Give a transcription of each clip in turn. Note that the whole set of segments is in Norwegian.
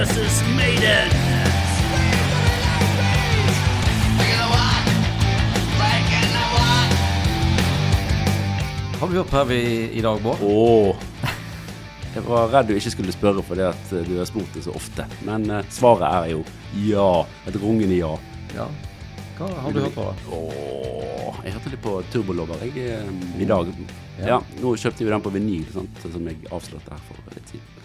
versus Maiden. Har vi hørt på Heavy i dag, Bård? Åh. Jeg var redd du ikke skulle spørre fordi at eh, du har spurt det så ofte. Men eh, svaret er jo ja. Et rungende ja. Ja. Hva har du hørt på? Åh, jeg hørte litt på Turbolover jeg, eh, i dag. Ja. Ja. Nå kjøpte vi den på vinyl, sant? som jeg avslørte her for litt siden.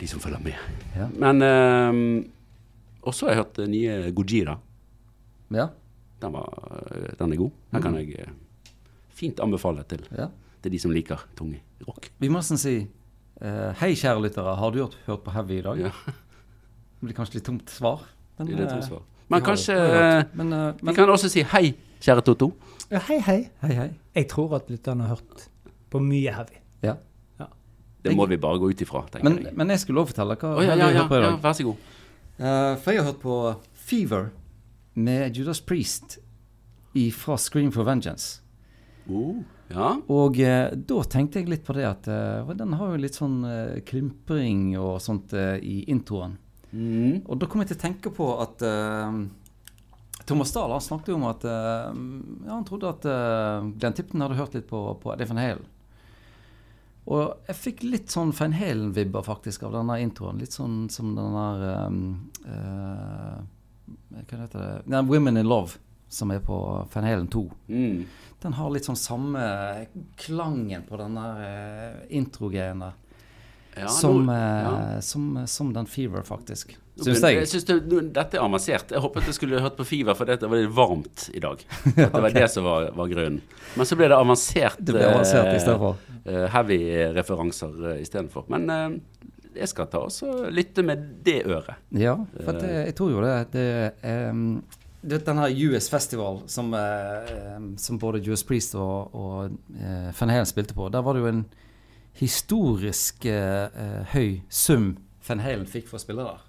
De som følger med. Ja. Men eh, også har jeg hørt eh, nye Gojira. Ja. Den, var, eh, den er god. Den kan jeg eh, fint anbefale til, ja. til de som liker tung rock. Vi må nesten si uh, hei, kjære lyttere. Har du hørt, hørt på Heavy i dag? Ja, Det blir kanskje litt tomt svar. Men, det er litt tomt svar. Men kanskje men, eh. Men, Vi kan også si hei, kjære Toto. Ja, hei, hei. Hei, hei. Jeg tror at lytterne har hørt på mye heavy. Ja. Det må vi bare gå ut ifra, tenker Men, jeg. men jeg skulle også fortelle hva Å, ja, ja, ja, hørt på i ja, vær så god. Uh, for jeg har hørt på Fever med Judas Priest fra Scream for Vengeance. Oh, ja. Og uh, da tenkte jeg litt på det at uh, den har jo litt sånn uh, krympring og sånt i introen. Mm. Og da kom jeg til å tenke på at Thomas Dahl snakket jo om at ja, han trodde at uh, Glenn Tipton hadde hørt litt på, på Eddie Van Halen. Og jeg fikk litt sånn Van Halen-vibber faktisk av denne introen. Litt sånn som den der um, uh, Hva heter det? Nei, Women in Love som er på Van Halen 2. Mm. Den har litt sånn samme klangen på den der uh, introgreien der. Ja, som, nå- eh, ja. som, som den Fever, faktisk. Syns jeg. Jeg synes det, Dette er avansert. Jeg håpet jeg skulle hørt på Fever for det var litt varmt i dag. At det var det som var, var grunnen. Men så ble det avansert, Det ble avansert i for. eh, heavy-referanser uh, istedenfor. Men eh, jeg skal ta også lytte med det øret. Ja, for det, jeg tror jo det. det um, det, den her US Festival som, eh, som både US Priest og, og eh, Van Halen spilte på, der var det jo en historisk eh, eh, høy sum Van Halen fikk for å spille der.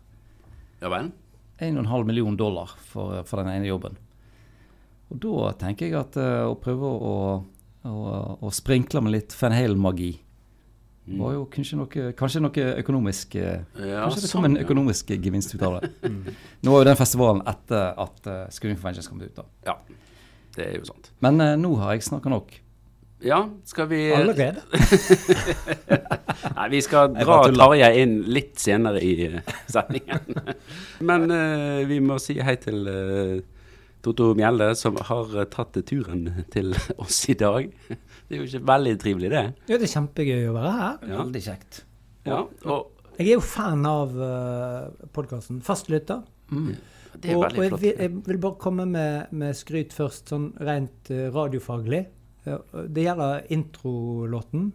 Ja vel? 1,5 million dollar for, for den ene jobben. Og da tenker jeg at eh, å prøve å, å, å sprinkle med litt Van Halen-magi var jo kanskje noe, kanskje noe økonomisk eh, Ja, Kanskje det sånn, kom en ja. økonomisk gevinst ut av det. Nå var jo den festivalen etter at uh, Screen for Vengeance kom ut. da. Ja, det er jo sant. Men eh, nå har jeg snakka nok. Ja, skal vi Allerede? Nei, vi skal dra. Tarjei inn litt senere i eh, sendingen. Men uh, vi må si hei til uh, Toto Mjelde, som har eh, tatt turen til oss i dag. Det er jo ikke veldig trivelig, det. Ja, det er kjempegøy å være her. Ja. Veldig kjekt. Ja, og Jeg er jo fan av uh, podkasten. Fastlytter. det er og, og veldig jeg, flott. vil, jeg vil bare komme med, med skryt først, sånn rent eh, radiofaglig. Det gjelder introlåten.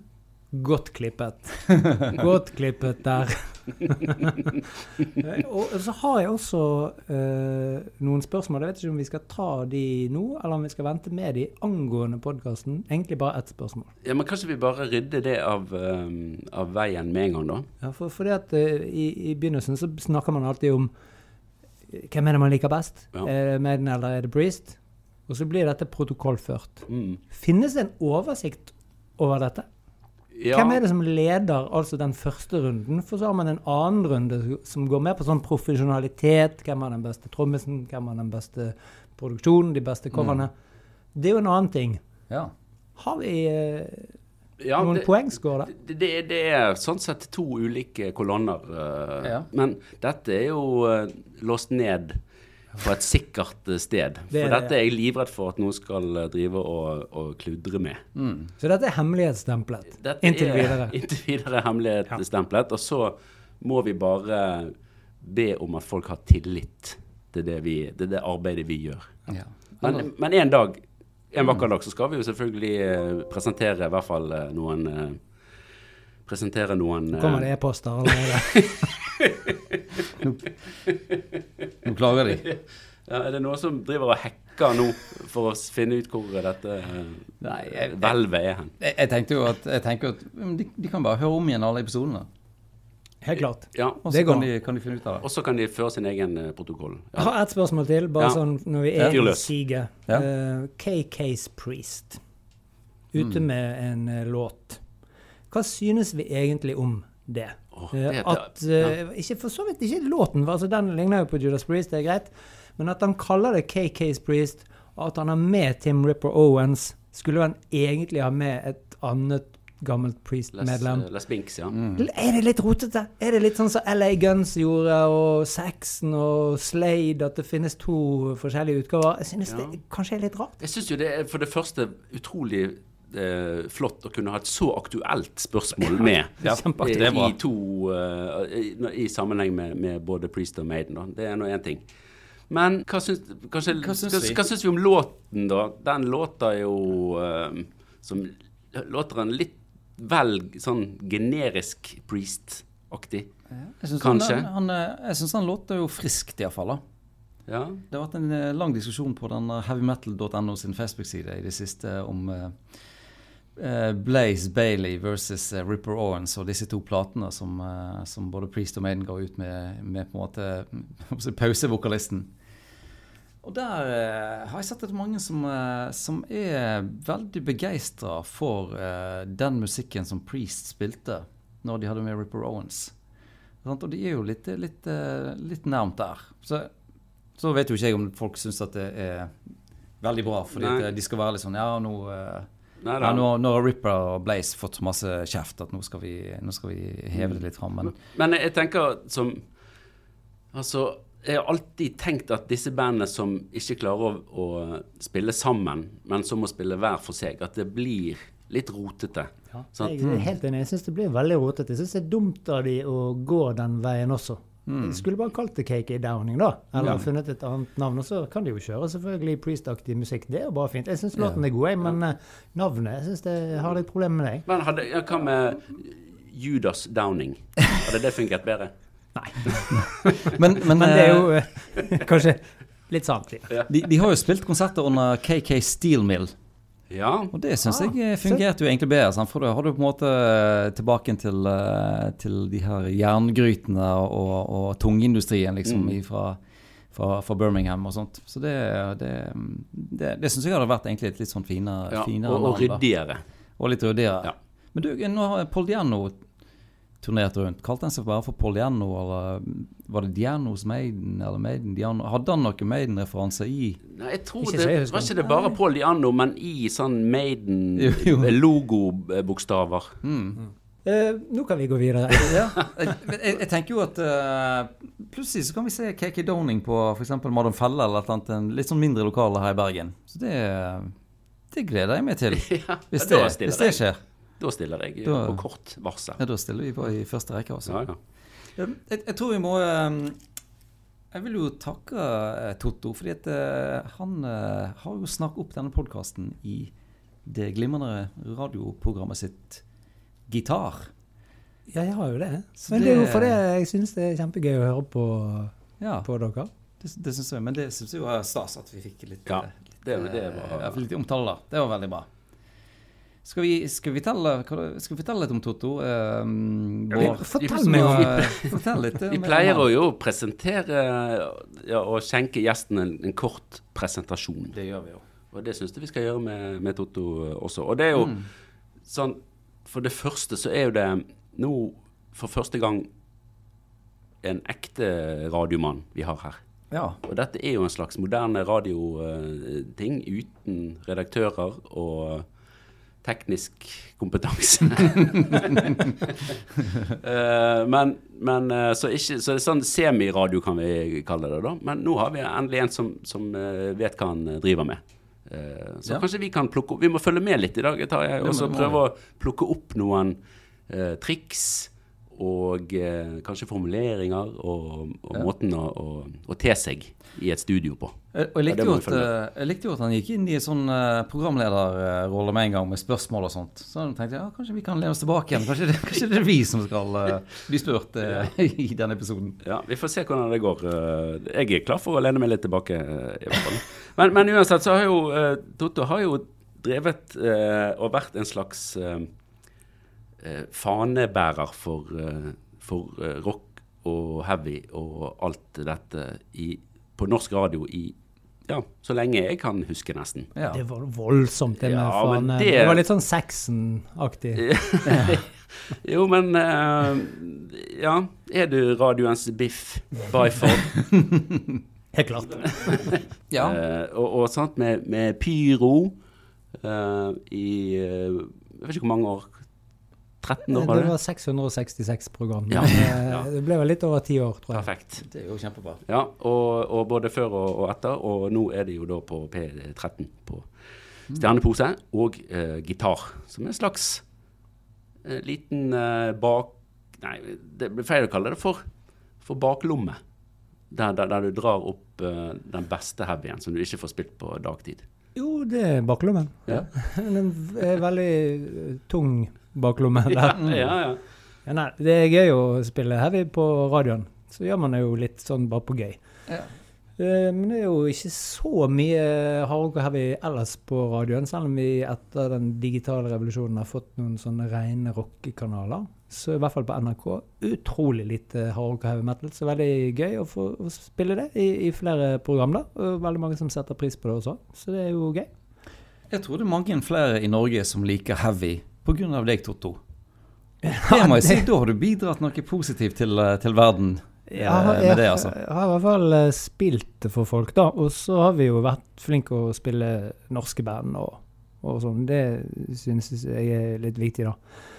Godt klippet. Godt klippet der. og så har jeg også eh, noen spørsmål. Jeg vet ikke om vi skal ta de nå, eller om vi skal vente med de angående podkasten. Egentlig bare ett spørsmål. Ja, men Kanskje vi bare rydder det av, um, av veien med en gang, da? Ja, for, fordi at uh, i, I begynnelsen så snakker man alltid om eh, hvem er det man liker best. Ja. Er det Maiden eller er det Priest? Og så blir dette protokollført. Mm. Finnes det en oversikt over dette? Ja, Hvem er det som leder altså den første runden? For så har man en annen runde som går mer på sånn profesjonalitet. Hvem har den beste trommisen? Hvem har den beste produksjonen? De beste coverne? Det er jo en annen ting. Ja. Har vi eh, ja, noen det- poengscore der? Det, det, det er sånn sett to ulike kolonner. Uh, Ja. Men dette er jo uh, låst ned på et sikkert eh, sted. Det For det, dette er jeg livredd for at noen skal eh, drive og, og kludre med. Så dette er hemmelighetsstemplet Dette inntil er videre. Inntil videre hemmelighetsstemplet. Og så må vi bare be om at folk har tillit til det, vi, til det arbeidet vi gjør. ja. Men, men en dag, en vakker dag, så skal vi jo selvfølgelig eh, presentere i hvert fall noen Presentere noen Kommer det e-poster allerede? Nå klager de. ja, Er det noen som driver og hacker nå for å finne ut hvor dette eh, hvelvet er hen? jeg, jeg tenkte jo at, jeg tenker at de, de kan bare høre om igjen alle episodene. Helt klart. Ja, Og så kan de, kan de finne ut av det. Og så kan de føre sin egen eh, protokoll. Jeg har ett spørsmål til, bare Ja. sånn når vi er i siget. Ja. Eh, KK's Priest. Ute Mm. med en låt. Hva synes vi egentlig om det? Eh, det- at eh, Ikke for så vidt ikke låten, altså den ligner jo på Judas Priest, det er greit. Men at han kaller det KK's Priest, og at han har med Tim Ripper Owens, skulle han egentlig ha med et annet gammelt Priest-medlem. Les Binks, ja. Mm. Er det litt rotete? Er det litt sånn som LA Guns gjorde, og Saxon og Slade, at det finnes to forskjellige utgaver? Jeg synes Ja. det kanskje er litt rart. Jeg syns jo det er for det første utrolig eh, flott å kunne ha et så aktuelt spørsmål med Ja, i, det i to uh, i, I sammenheng med, med både Priest og Maiden. Da. Det er nå én ting. Men hva syns, kanskje, Hva syns hva, hva syns vi om låten, da? Den låter jo eh, som Låter en litt vel sånn generisk Priest-aktig. Kanskje. Han, han, eh, jeg synes han låter jo friskt, iallfall. Ja. Det har vært en lang diskusjon på den heavymetal.no sin Facebook-side i det siste om eh, Blaze Bailey versus eh, Ripper Owens og disse to platene som, eh, som både Priest og Maiden ga ut med, med på en måte pausevokalisten. Og der eh, har jeg sett at mange som, eh, som er veldig begeistra for eh, den musikken som Priest spilte når de hadde med Ripper Owens. Og de er jo litt, litt, eh, litt nærmt der. Så, så vet jo ikke jeg om folk syns at det er veldig bra, fordi eh, de skal være litt sånn Ja, nå, eh, Nei ja, nå, nå har Ripper og Blaze fått så masse kjeft at nå skal vi, nå skal vi heve det litt fram. Men Men jeg tenker som Altså, jeg har alltid tenkt at disse bandene som ikke klarer å, å spille sammen, men som må spille hver for seg, at det blir litt rotete. Ja, Jeg er helt enig. Jeg syns det blir veldig rotete. Jeg syns det er dumt av de å gå den veien også. Jeg skulle bare kalt det KK Downing, da. Eller funnet et annet navn. Og så kan de jo kjøre selvfølgelig Priest-aktig musikk. Det er jo bare fint. Jeg syns låten er god, jeg, men uh, navnet Jeg synes det har litt problemer med det. Men hadde, ja, hva med Judas Downing? Hadde det fungert bedre? Men, men, Men det er jo uh, kanskje litt sant. Ja. de, de har jo spilt konserter under KK Steel Mill. Ja. Og det syns Ah, jeg eh, fungerte jo egentlig bedre. Sant? For da har du på en måte eh, tilbake til, eh, til de her jerngrytene og, og tungindustrien liksom Mm. fra, fra, fra Birmingham og sånt. Så det, det, det, det syns jeg hadde vært egentlig et litt sånn finere, ja. finere Og, og navn, ryddigere. Og litt ryddigere. Ja. Men du, nå har Paul Turnert rundt. Kalte han seg bare for Paul Diano, eller var det Dianos Maiden? Eller Maiden Diano? Hadde han noen Maiden-referanse i Nei, jeg tror Ikke det jeg var ikke det bare Paul Diano, men i sånn Maiden-logobokstaver. Maiden-logobokstaver. Eh, nå kan vi gå videre. Ja, jeg, jeg, jeg tenker jo at eh, plutselig så kan vi se KK Downing på f.eks. Madam Felle eller et eller annet, en litt sånn mindre lokale her i Bergen. Så det, det gleder jeg meg til. Ja, Hvis det, hvis det skjer. Da stiller jeg Da- på kort varsel. Ja, da stiller vi på i første rekke, altså. Ja, ja. Jeg, jeg tror vi må eh, Jeg vil jo takke eh, Totto, fordi at eh, han eh, har jo snakket opp denne podkasten i det glimrende radioprogrammet sitt Gitar. Ja, jeg har jo det. Så Men det er jo det- fordi jeg syns det er kjempegøy å høre på, Ja, på dere. det, det syns jeg. Men det syns jeg er stas at vi fikk litt, Ja, litt, det- det var- litt omtale, da. Det var veldig bra. Skal vi, skal vi, telle, skal vi fortelle litt om Totto? Um, ja, Fortell meg om eh, Fortell litt. eh, Vi pleier å jo presentere ja, og skjenke gjesten en, en kort presentasjon. Det gjør vi jo. Og det syns jeg vi skal gjøre med, med Totto eh, også. Og det er jo Mm. sånn For det første så er jo det nå for første gang en ekte radiomann vi har her. Ja. Og dette er jo en slags moderne radioting uten redaktører og teknisk kompetanse. Eh, men men eh, så, ikke, så det er sånn semiradio kan vi kalle det, da. Men nå har vi endelig en som, som eh, vet hva han driver med. Så Ja. kanskje vi kan plukke opp Vi må følge med litt i dag, og så prøve å plukke opp noen uh, triks og eh, kanskje formuleringer og, og Ja. måten å, å, å te seg i et studio på. Jeg, Og jeg likte, Ja, jo at, eh, jeg likte jo at han gikk inn i en sånn eh, programlederrolle med en gang, med spørsmål og sånt. Så jeg tenkte jeg ja, kanskje vi kan lene oss tilbake igjen. Kanskje det, kanskje det er vi som skal uh, bli spurt uh, i denne episoden. Ja, Vi får se hvordan det går. Eh, Jeg er klar for å lene meg litt tilbake. eh, i hvert fall. Men, men uansett så har jo uh, Totto har jo drevet eh, og vært en slags eh, eh, fanebærer for, eh, for eh, rock og heavy og alt dette i, på norsk radio i ja, så lenge jeg kan huske, nesten. Ja. Det var voldsomt, det med Ja, fane. det- Det... var litt sånn Saxon-aktig. Jo, men uh, Ja, er du radioens biff by far? Helt klart. Ja. Uh, og, og sant, med, med pyro uh, i eh, Jeg vet ikke hvor mange år. 13 år, Det var det? var 666 program. Ja. Eh, Ja. Det ble vel litt over ti år, tror jeg. Perfekt. Det er jo kjempebra. Ja, og, og både før og, og etter. Og nå er det jo da på P13 på Stjernepose og uh, gitar. Som en slags uh, liten uh, bak... Nei, det blir feil å kalle det for, for baklomme. Der, der, der du drar opp eh, den beste heavyen som du ikke får spilt på dagtid. Jo, det er baklommen. Ja. Den er veldig eh, tung baklomme Ja, der. ja, ja. Ja, nei, det er gøy å spille heavy på radioen. Så gjør man det jo litt sånn bare på gøy. Ja. Eh, Men det er jo ikke så mye hardrock og heavy ellers på radioen, selv om vi etter den digitale revolusjonen har fått noen sånne rene rockekanaler. Så i hvert fall på NRK utrolig lite hardrock og heavy metal. Så veldig gøy å få å spille det i, i flere program. da, Og veldig mange som setter pris på det også. Så det er jo gøy. Jeg tror det er mange flere i Norge som liker heavy pga. deg, Totto. Det må jeg si. Da har du bidratt noe positivt til, eh, til verden eh, jeg, med det, altså. jeg har i hvert fall eh, spilt for folk, da. Og så har vi jo vært flinke å spille norske band og, og sånn. Det synes jeg er litt viktig, da.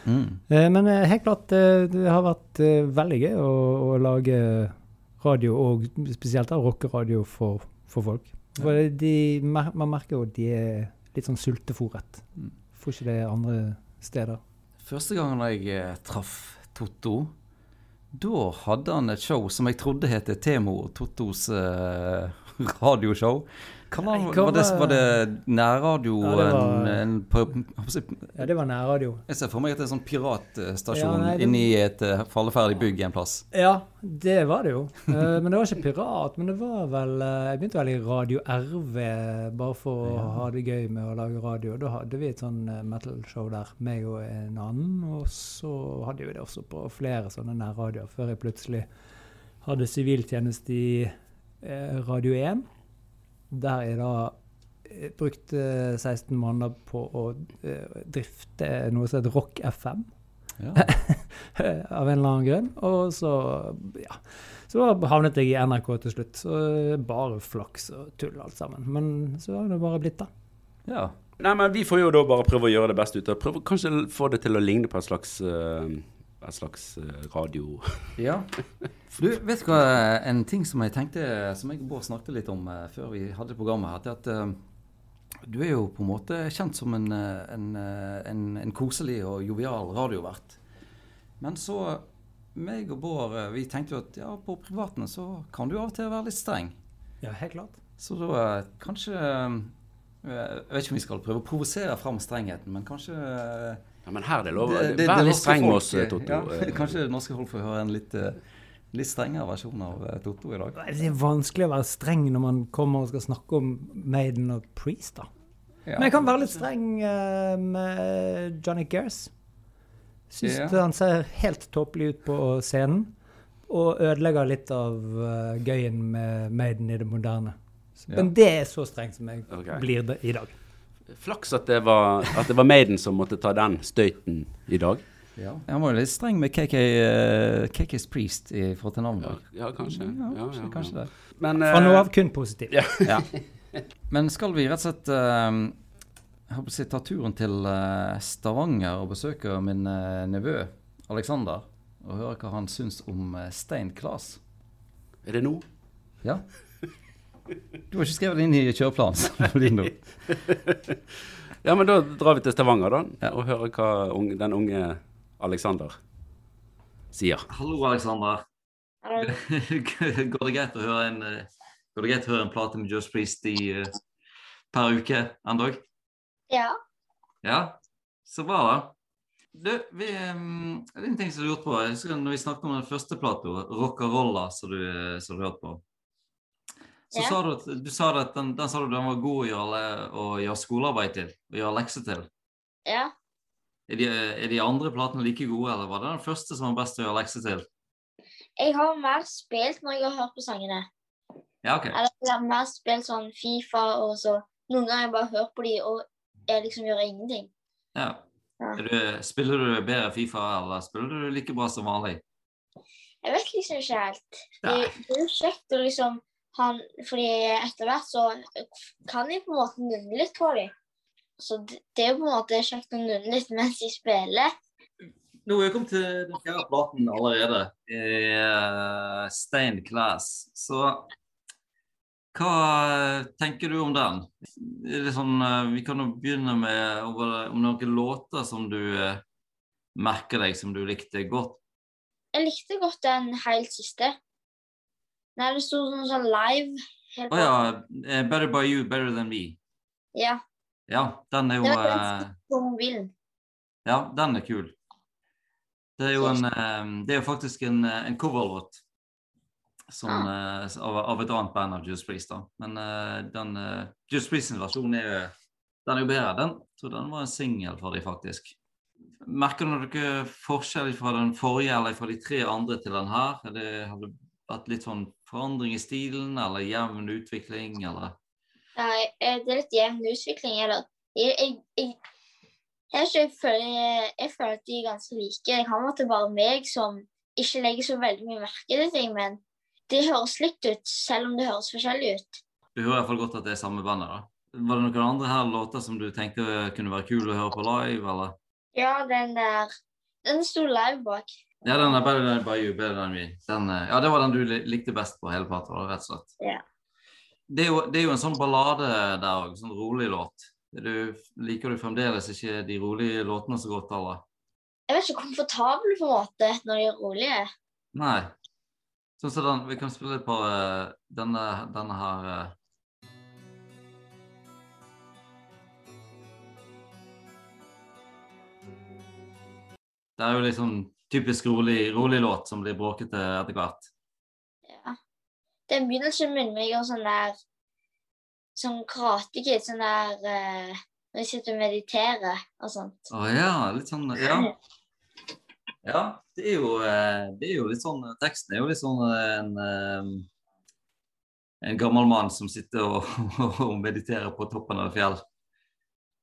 Mm. Men helt klart, det har vært veldig gøy å, å lage radio, og spesielt da rockeradio for, for folk. For de, man merker jo at de er litt sånn sultefòret. Mm. Får ikke det andre steder. Første gangen jeg eh, traff Totto, da hadde han et show som jeg trodde het Temo Tottos eh, radioshow. Nei, var, det, var- det nærradio? Ja, det var- en, en, på, jeg Ja, det var nærradio. ser for meg at det er en sånn piratstasjon Ja, nei, det- inni et uh, falleferdig bygg en plass. Ja, det var det jo. Eh, men det var ikke pirat. Men det var vel eh, Jeg begynte vel i Radio RV bare for å ha det gøy med å lage radio. Da hadde vi et sånn eh, metal-show der, meg og en annen. Og så hadde vi det også på flere sånne nærradioer, før jeg plutselig hadde siviltjeneste i eh, Radio 1. Der jeg da brukt brukte 16 måneder på å eh, drifte noe som heter Rock FM Ja. av en eller annen grunn. Og så, ja. Så havnet jeg i NRK til slutt. Så bare flaks og tull alt sammen. Men så har det bare blitt det. ja. Nei, men vi får jo da bare prøve å gjøre det beste ut av Prøve kanskje få det til å ligne på en slags eh, et slags eh, radio... Ja. Du, vet du hva, en ting som jeg tenkte, som jeg og Bård snakket litt om eh, før vi hadde programmet her, det er at eh, du er jo på en måte kjent som en, en, en, en koselig og jovial radiovert. Men så, meg og Bård, vi tenkte jo at ja, på privaten så kan du av og til være litt streng. Ja, helt klart. Så da kanskje Jeg vet ikke om vi skal prøve å provosere fram strengheten, men kanskje Ja, men her er det lov. det- det- Vær litt streng med oss, eh, Totto. Ja, kanskje det norske folk får høre en litt, eh, litt strengere versjon av eh, Totto i dag. Det er vanskelig å være streng når man kommer og skal snakke om Maiden og Priest, da. Ja. Men jeg kan være litt streng med Johnny Gers. Syns Ja. han ser helt tåpelig ut på scenen. Og ødelegger litt av gøyen med Maiden i det moderne. Men det er så strengt som jeg okay. blir det i dag. Flaks at det, var, at det var Maiden som måtte ta den støyten i dag. Ja. Han var jo litt streng med KK, uh, KK's Priest i forhold til Ja, navnet. ja kanskje. Ja, Ja, kanskje, ja, kanskje det. Men Fra nå eh, av kun positivt. Ja. Ja. Men skal vi rett og slett uh, jeg si, ta turen til uh, Stavanger og besøke min uh, nevø Alexander og høre hva han syns om eh, Stein Klas? er det nå? Ja. Du har ikke skrevet det inn i kjøreplanen. Ja, men da drar vi til Stavanger, da, Ja. og hører hva unge, den unge Alexander sier. Hallo, Alexander. Hallo. Går det greit å høre en, eh, går det greit å høre en plate med Josh Priest i, uh, per uke endog? Ja. Ja, så bra da. Du, vi, um, det er en ting som du har gjort på. Jeg husker når vi snakket om den første plata, Rockarolla, som du, som du hørte på. Så Ja. sa du du sa at den, den sa du den var god å gjøre, å gjøre skolearbeid til, å gjøre lekser til. Ja. Er de, er de andre platene like gode, eller var det den første som var best å gjøre lekser til? Jeg har mer spilt når jeg har hørt på sangene. Ja, ok. Eller jeg har mer spilt sånn Fifa og så Noen ganger har jeg bare hørt på de og jeg liksom gjør ingenting. Ja. Er du, spiller du bedre Fifa, eller spiller du like bra som vanlig? Jeg vet liksom ikke helt. Det, det er jo kjekt å liksom han, Fordi etter hvert så kan de på en måte nunne litt på dem. Så det, det er jo på en måte kjekt å nunne litt mens de spiller. Nå er vi kommet til den fjerde platen allerede. Uh, Stained Class. Så hva tenker du om den? Det sånn, eh, vi kan jo begynne med om noen låter som du eh, merker deg som du likte godt. Jeg likte godt den helt siste. Nei, det sto sånn, sånn live. Å oh, ja. eh, Better by you, better than me. ja. Ja, den er jo Det var den eh, mobilen. Ja, den er kul. Det er jo, en, eh, det er jo faktisk en, en coverlåt ah. av, av et annet band av Juice Priest. da. Men den Judas Priest sin versjon er den er jo bedre. Den, så den var en singel for dem, faktisk. Merker dere forskjell fra den forrige eller fra de tre andre til den her? Er det, har det vært litt sånn forandring i stilen, eller jevn utvikling, eller? Nei, eh, det er litt jevn utvikling. Eller jeg, jeg, jeg, jeg, føler, at de er ganske like. Det kan være bare meg som ikke legger så veldig mye merke til ting, men det høres likt ut, selv om det høres forskjellig ut. Du hører i hvert fall godt at det er samme bandet, da. Var det noen andre her låter som du tenker kunne være kul å høre på live, eller? Ja, den der Den sto live bak. Ja, den er Better Than By You, Better Than Me. Den, eh, ja, det var den du likte best på hele plata, rett og slett. Ja. Det er, jo, det er jo en sånn ballade der òg, sånn rolig låt. Du, liker du fremdeles ikke de rolige låtene så godt, eller? Jeg vet ikke, komfortabel på en måte når de er rolige. Nei. Sånn som den Vi kan spille på uh, denne, denne her uh, Det er jo sånn typisk rolig, rolig låt som blir bråkete etter hvert. Ja. Den begynnelsen minner meg om sånn der Sånn kratekid, sånn der uh, Når jeg sitter og mediterer og sånt. Å ja, litt sånn Ja. Ja, det er jo, eh, det er jo litt sånn Teksten er jo litt sånn en eh, En gammel mann som sitter og, og mediterer på toppen av et fjell.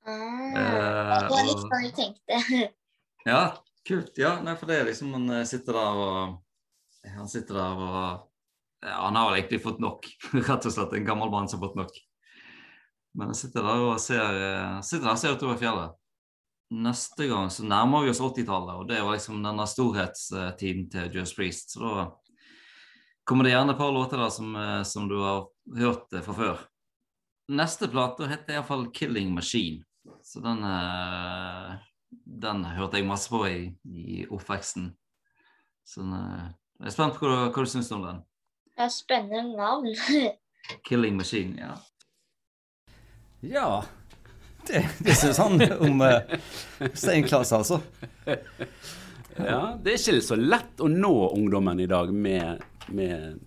Ah, det var litt sånn jeg tenkte. Ja, kult. Ja, nei, for det er liksom Han eh, sitter der og Han sitter der og ja, Han har vel egentlig fått nok. Rett og slett en gammel mann som har fått nok. Men han sitter der og ser, eh, sitter der og ser utover fjellet. Neste gang så nærmer vi oss 80-tallet, og det var liksom denne storhetstiden til Just Priest. Så da kommer det gjerne et par låter der som, eh, som du har hørt eh, fra før. Neste plate heter iallfall 'Killing Machine'. Så den, eh, den hørte jeg masse på i, i oppveksten. Så eh, jeg er spent på hva, hva du syns om den. Det er spennende navn. 'Killing Machine'. ja. Ja. Det, det syns han om uh, steinklasse, altså. Ja, det er ikke så lett å nå ungdommen i dag med, med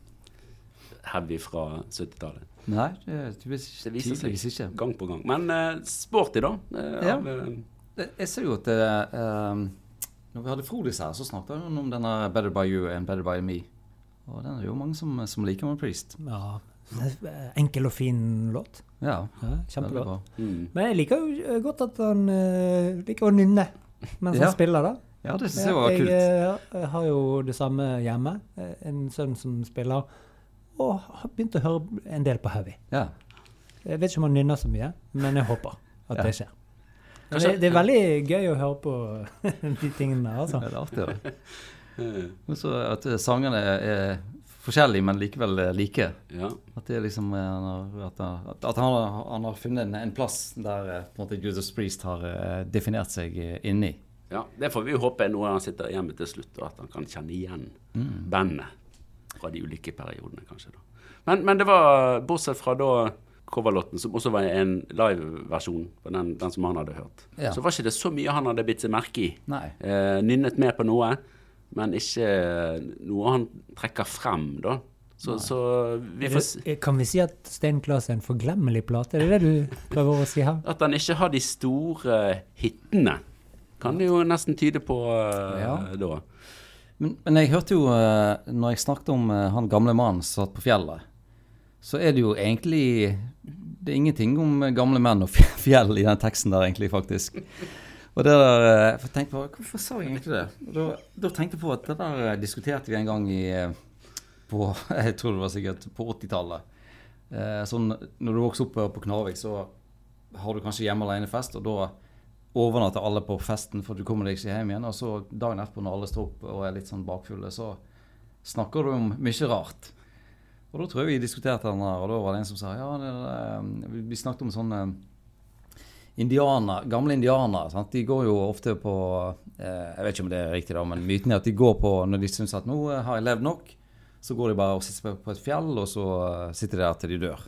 heavy fra 70-tallet. Nei, det, det viser, Det viser seg. ikke. Gang på gang. Men uh, sporty, da. Uh, Ja. av, eh, Jeg ser jo at det, um, Når vi hadde Frodis her, så snakket han om denne 'Better by you and better by me'. Og den er jo mange som, som liker med Priest. Ja. Enkel og fin låt. Ja, Ja, Kjempelåt. mm. Men jeg liker jo eh, godt at han uh, liker å nynne mens Ja. han spiller, da. Ja, det syns jeg var kult. Jeg, jeg har jo det samme hjemme. eh, En sønn som spiller, og har begynt å høre en del på heavy. Ja. Jeg vet ikke om han nynner så mye, men jeg håper at Ja. det skjer. Og Det, det er veldig gøy å høre på de tingene der, altså. Ja, det er artig. det. Men så at eh, sangene er forskjellige, men likevel eh, like. ja. At det liksom eh, han har, at, han- at, han, han har funnet en, en plass der på en måte Judas Priest har definert seg inni. ja. Det får vi håpe er noe han sitter hjemme til slutt, og at han kan kjenne igjen Mm. bandet fra de ulike periodene, kanskje. da. Men, men det var, bortsett fra da coverlåten, som også var en liveversjon på den, den som han hadde hørt, Ja. så var ikke det så mye han hadde bitt seg merke i. Nei. Eh, nynnet med på noe, men ikke noe han trekker frem, da. Så, så vi får Kan vi si at Stein Claes er en forglemmelig plate? Er det det du prøver å si her? At han ikke har de store hitene, kan det jo nesten tyde på eh, Ja. da. Men, men jeg hørte jo, eh, når jeg snakket om eh, han gamle mannen som satt på fjellet, så er det jo egentlig Det er ingenting om gamle menn og fjell i den teksten der, egentlig, faktisk. Og det der, eh, jeg tenkte på, Hvorfor sa jeg egentlig det? Da, da tenkte jeg på at det der eh, diskuterte vi en gang i eh, på, Jeg tror det var sikkert på 80-tallet. Eh, sånn, når du vokser opp på Knarvik, så har du kanskje hjemme alene-fest, og da overnatter alle på festen, for du kommer deg ikke hjem igjen. Og så dagen etterpå, når alle står opp og er litt sånn bakfulle, så snakker du om mye rart. Og da tror jeg vi diskuterte den her, og da var det en som sa ja, det, det, vi snakket om sånne indianer, gamle indianere. De går jo ofte på eh, Jeg vet ikke om det er riktig, da, men myten er at de går på når de syns at nå har jeg levd nok, så går de bare og sitter på et fjell, og så eh, sitter de der til de dør.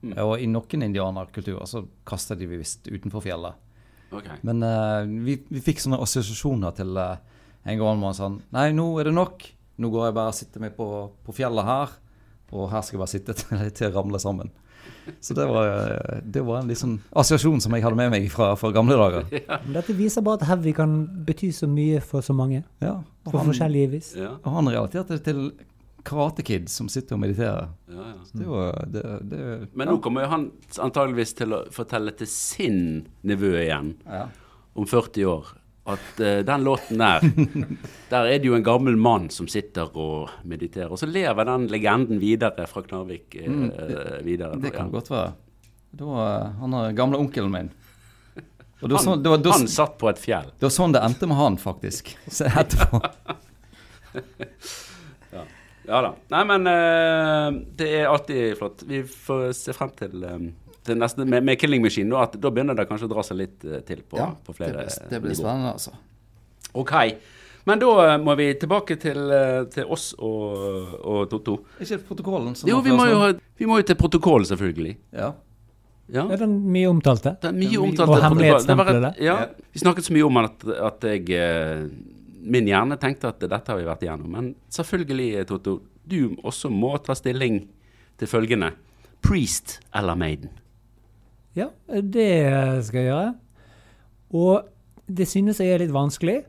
Mm. Og i noen indianerkulturer så kaster de visst utenfor fjellet. Okay. Men uh, vi, vi, fikk sånne assosiasjoner til uh, en gammel mann sånn Nei, nå er det nok. Nå går jeg bare og sitter meg på, på fjellet her, og her skal jeg bare sitte til, til ramle sammen. Så det var, det var en liksom assosiasjon som jeg hadde med meg fra, fra gamle dager. Ja. Dette viser bare at heavy kan bety så mye for så mange. Ja, på han, forskjellige vis. Ja. Og han relaterte det til Karate Kid som sitter og mediterer. Ja, ja. Det var, det, det, Men nå kommer jo han antageligvis til å fortelle til sin nevø igjen om 40 år at uh, den låten der Der er det jo en gammel mann som sitter og mediterer. Og så lever den legenden videre fra Knarvik uh, mm, det, videre. Det kan ja. godt være. Da, uh, han er gamle onkelen min. Han, sånn, var, da, han, satt på et fjell. Det var sånn det endte med han, faktisk. Se etterpå. ja. ja. da. Nei, men det er alltid flott. Vi får se frem til um, til neste, med, med, Killing Machine, at da begynner det kanskje å dra seg litt uh, til på, ja, på flere nivåer. Det blir spennende, altså. OK. Men da uh, må vi tilbake til, uh, til oss og, og Totto. Ikke protokollen? jo, vi må jo, vi må jo til protokollen, selvfølgelig. Ja. Ja. Er den mye omtalte? Den mye omtalte. Og hemmelighetsstempelet? Ja. Vi snakket så mye om at, at jeg Min hjerne tenkte at dette har vi vært igjennom. Men selvfølgelig, Totto, du også må ta stilling til følgende. Priest eller Maiden? Ja, det skal jeg gjøre. Og det synes jeg er litt vanskelig,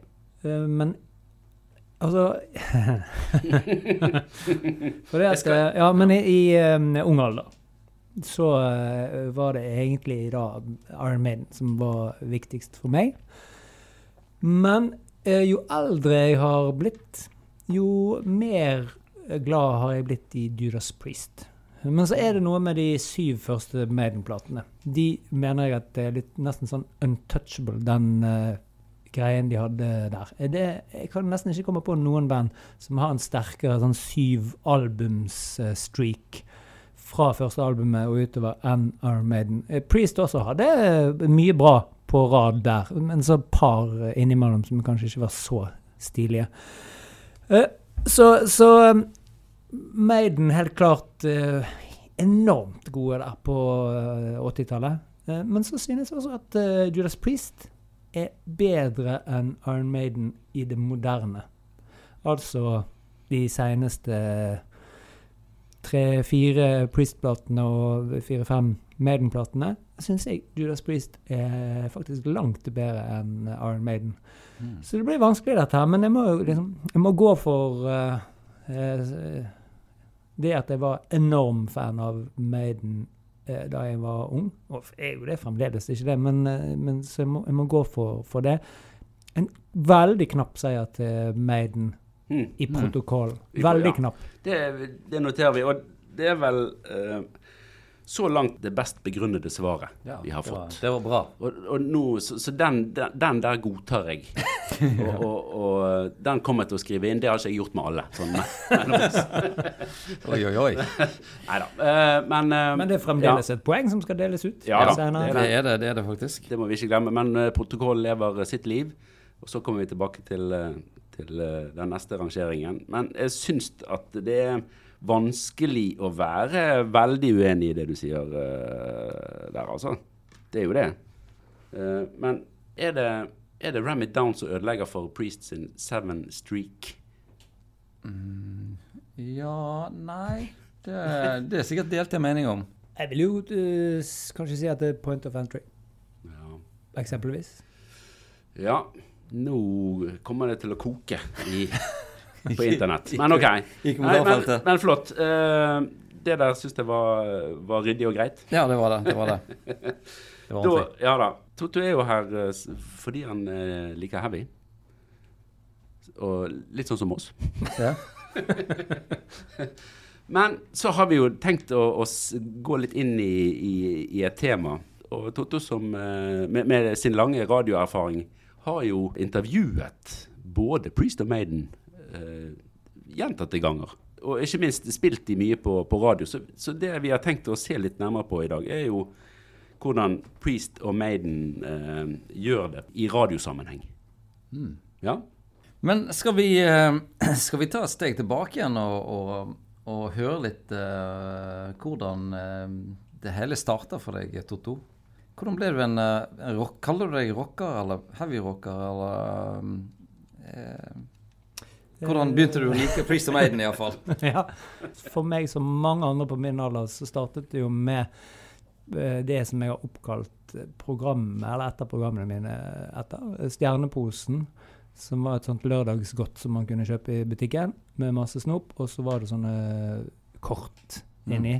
eh, men altså For det at Ja, men i, i um, ung alder så var det egentlig da Iron Maiden som var viktigst for meg. Men jo eldre jeg har blitt, jo mer glad har jeg blitt i Judas Priest. Men så er det noe med de syv første Maiden-platene. De mener jeg at det er litt nesten sånn untouchable, den uh, greien de hadde der. Det, jeg kan nesten ikke komme på noen band som har en sterkere sånn syv albums-streak uh, fra første albumet og utover enn Iron Maiden. Uh, Priest også hadde mye bra på rad der, men så par innimellom som kanskje ikke var så stilige. så, så um, Maiden helt klart uh, enormt gode der på uh, eh, 80-tallet. Uh, eh, men så synes jeg også at Judas Priest er bedre enn Iron Maiden i det moderne. Altså de seneste tre-fire Priest-platene og fire-fem Maiden-platene, syns jeg Judas Priest er faktisk langt bedre enn Iron Maiden. Mm. Så det blir vanskelig, dette her. Men jeg må, liksom, jeg må gå for uh, uh, det at jeg var enorm fan av Maiden eh, da jeg var ung. Og jeg er jo det fremdeles, ikke det, men, eh, men så jeg må, jeg må gå for, for, det. En veldig knapp seier til Maiden mm. i mm. protokollen. Veldig ja. knapp. Det, det, noterer vi. Og det er vel uh, så langt det best begrunnede svaret ja, vi har fått. Det var, det var bra. Og, og nå, så, så den, den, den, der godtar jeg. og, og, og, den kommer jeg til å skrive inn. Det har ikke jeg gjort med alle. Sånn, oi, oi, oi. Nei da. Uh, men, uh, men det er fremdeles ja. et poeng som skal deles ut? Ja, det er det. det er det, det er det faktisk. Det må vi ikke glemme. Men uh, protokollen lever sitt liv. Og så kommer vi tilbake til, til den neste rangeringen. Men jeg syns at det er vanskelig å være veldig uenig i det du sier uh, der, altså. Det er jo det. Uh, men er det, er det Ram It Down som ødelegger for Priest sin Seven Streak? Mm, ja Nei. Det, det, er sikkert delte meninger om. Jeg vil jo uh, kanskje si at det er point of entry. Ja. Eksempelvis. Ja. Nå kommer det til å koke i på internett. Men OK. Nei, men, men, flott. Uh, det der syns jeg var, var, ryddig og greit. Ja, det var det. det, var det. Det var Da, ja da. Toto er jo her eh, fordi han eh, liker heavy. Og litt sånn som oss. Ja. Men så har vi jo tenkt å, å gå litt inn i, i, i et tema. Og Totto som eh, med, med sin lange radioerfaring har jo intervjuet både Priest og Maiden eh, gjentatte ganger. Og ikke minst spilt de mye på, på radio. Så, så det vi har tenkt å se litt nærmere på i dag, er jo hvordan Priest og Maiden eh, gjør det i radiosammenheng. Ja? Men skal vi, eh, skal vi ta et steg tilbake igjen og, og, og høre litt eh, hvordan eh, det hele starta for deg, Totto? Hvordan ble du en, eh, en rock, Kaller du deg rocker eller heavy-rocker, eller eh, Hvordan begynte du å like Priest of Maiden, iallfall? ja. For meg som mange andre på min alder, så startet det jo med eh, det som jeg har oppkalt programmet, eller et av programmene mine etter. Stjerneposen, som var et sånt lørdagsgodt som man kunne kjøpe i butikken, med masse snop. Og så var det sånne kort inni.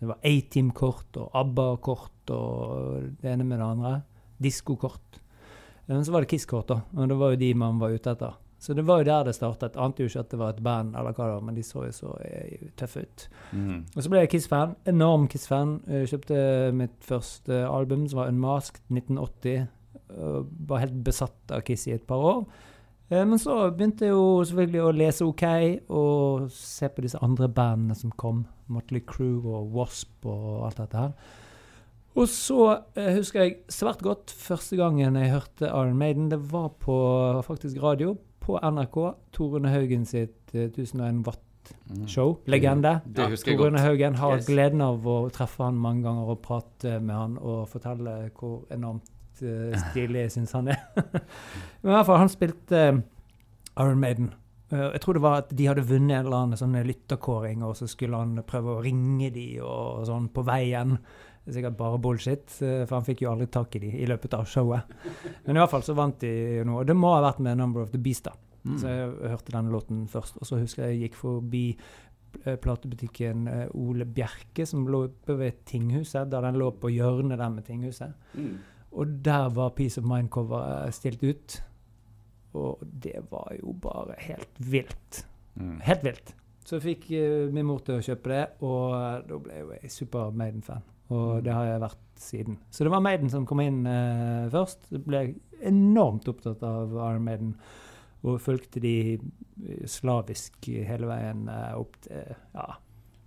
Det var A-Team-kort og ABBA-kort og det ene med det andre. Diskokort. Men så var det Kiss-kort, da. Og det var jo de man var ute etter. Så det var jo der det startet. Ante jo ikke at det var et band, eller hva det var, men de så jo så eh, tøffe ut. Og så ble jeg Kiss-fan. Enorm Kiss-fan. Jeg Kjøpte mitt første album, som var Unmasked, 1980. Var helt besatt av Kiss i et par år. Eh, Men så begynte jeg jo selvfølgelig å lese OK og se på disse andre bandene som kom. Motley Crew og Wasp og alt dette her. Og så eh, husker jeg svært godt første gangen jeg hørte Iron Maiden. Det var på faktisk radio på NRK. Tor Haugen sitt eh, 1001 Watt-show. Legende. Det husker jeg Torunne godt. Haugen har Yes. gleden av å treffe han mange ganger og prate med han og fortelle hvor enormt uh, stilig jeg syns han er. Men i hvert fall, han spilte eh, Iron Maiden. Eh, jeg tror det var at de hadde vunnet en eller annen sånn lytterkåring, og så skulle han prøve å ringe de og sånn på veien. Det er sikkert bare bullshit, eh, for han fikk jo aldri tak i de i løpet av showet. Men i hvert fall så vant de noe. Og det må ha vært med 'Number of the Beast', da. Mm. Så jeg hørte den låten først. Og så husker jeg jeg gikk forbi eh, platebutikken eh, Ole Bjerke, som lå oppe ved Tinghuset, da den lå på hjørnet der med Tinghuset. Mm. Og der var Peace of Mind-coveret stilt ut. Og det var jo bare helt vilt. Mm. Helt vilt. Så fikk uh, min mor til å kjøpe det, og da ble jeg super Maiden-fan. Og det har jeg vært siden. Så det var Maiden som kom inn eh, først. Jeg ble enormt opptatt av Iron Maiden. Og fulgte de eh, slavisk hele veien eh, opp til ja,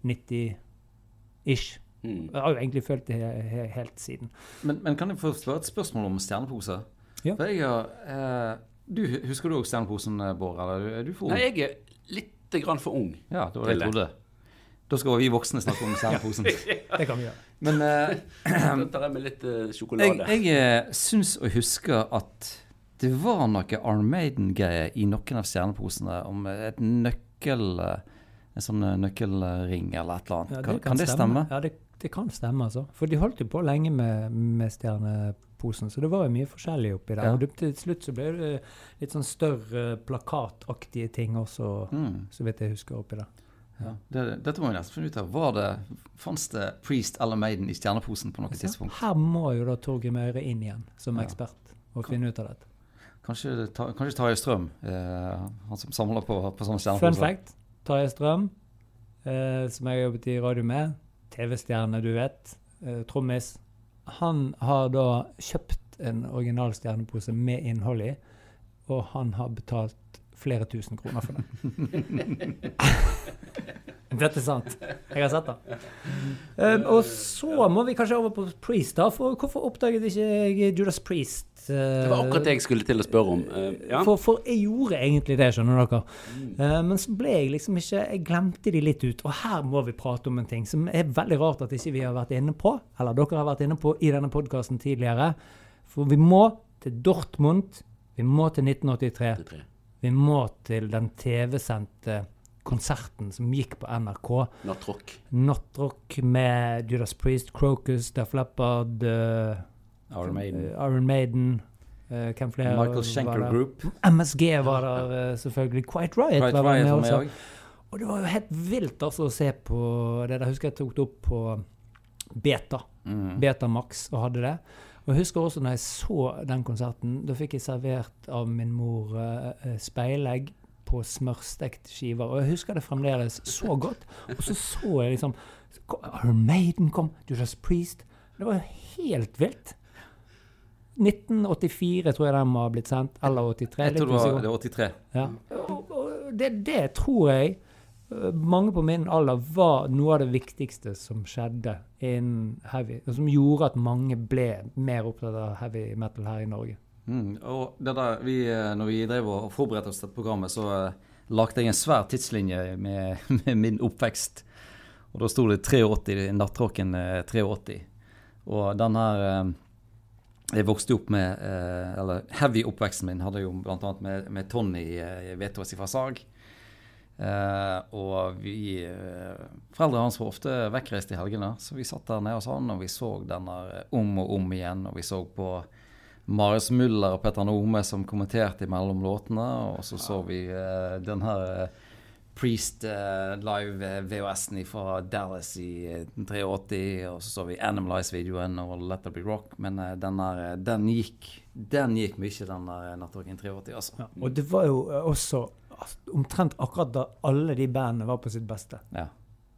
90-ish. Mm. Jeg har jo egentlig følt det he he helt siden. Men, men kan jeg få spørre et spørsmål om stjernepose? Ja. For jeg har eh, du, Husker du òg stjerneposen, Bård? Eller er du for ung? Nei, jeg er litt grann for ung. Ja, det var det jeg Til det. Da skal vi voksne snakke om stjerneposen. Det kan vi gjøre. Men eh, Da tar jeg med litt uh, sjokolade. jeg jeg syns å huske at det var noe Arn Maiden-greie i noen av stjerneposene om et nøkkel... eh, En sånn eh, nøkkelring eller et eller annet. Ja, kan, kan det stemme? Ja, det, det kan stemme, altså. For de holdt jo på lenge med, med stjerneposen, så det var jo mye forskjellig oppi der. Ja. Og det, til slutt så ble det litt sånn større plakataktige ting også, Mm. så vidt jeg husker oppi der. Ja. Det, dette må vi nesten finne ut av. Var det, Fantes det Priest eller Maiden i stjerneposen på noe tidspunkt? Her må jo da Torgeir Møyre inn igjen som Ja. ekspert og finne ut av dette. Kanskje, ta, kanskje Tarjei Strøm, eh, han som samler på, på sånne Fun fact. Tarjei Strøm, eh, som jeg har jobbet i radio med, TV-stjerne, du vet, eh, trommis, han har da kjøpt en original stjernepose med innhold i, og han har betalt flere tusen kroner for den. Dette er sant. Jeg har sett det. Um, og så må vi kanskje over på Priest, da. For hvorfor oppdaget ikke jeg Judas Priest? Uh, Det var akkurat det jeg skulle til å spørre om. Uh, ja. for, for jeg gjorde egentlig det, skjønner dere. Uh, men så ble jeg liksom ikke Jeg glemte de litt ut. Og her må vi prate om en ting som er veldig rart at ikke vi har vært inne på, eller dere har vært inne på i denne podkasten tidligere. For vi må til Dortmund. Vi må til 1983. Det tre. Vi må til den TV-sendte konserten som gikk på NRK. Nattrock. Nattrock med Judas Priest, Crocus, Def Leppard, uh, Iron Maiden. Iron Maiden eh, Hvem flere? Michael Schenker? Group. MSG var der selvfølgelig. Quiet Riot Right var der Riot med var med også. Og det var jo helt vilt altså, å se på det der. Husker jeg tok det opp på Beta. Mm. Betamax og hadde det. Og jeg husker også når jeg så den konserten, da fikk jeg servert av min mor uh, speilegg på smørstekt skiver. Og jeg husker det fremdeles så godt. Og så så jeg liksom Her Maiden kom, Judas Priest Det var helt vilt. 1984 tror jeg den må ha blitt sendt. Eller 83. Jeg tror det var, det var 83. Ja. Og, og det, det, tror jeg mange på min alder var noe av det viktigste som skjedde innen heavy. Og som gjorde at mange ble mer opptatt av heavy metal her i Norge. Mm, og det der, vi, når vi drev og forberedte oss til dette programmet, så uh, lagde jeg en svær tidslinje med, med min oppvekst. Og da sto det 83, nattrocken 83. Og den her uh, Jeg vokste opp med uh, Eller heavy-oppveksten min hadde jo bl.a. med, med Tony Vetås fra Sag. Uh, og vi uh, Foreldrene hans var ofte vekkreist i helgene, så vi satt der nede hos han og vi så denne om og om igjen. Og vi så på Marius Muller og Petter Nome som kommenterte mellom låtene. Og så så vi uh, den her Priest live VHS-en fra Dallas i 83. Og så så vi Animalize-videoen og Let It Be Rock. Men den, der, den, gikk, den gikk mye, den der Nattrocken 83. Altså. Ja, og det var jo også omtrent akkurat da alle de bandene var på sitt beste. Ja.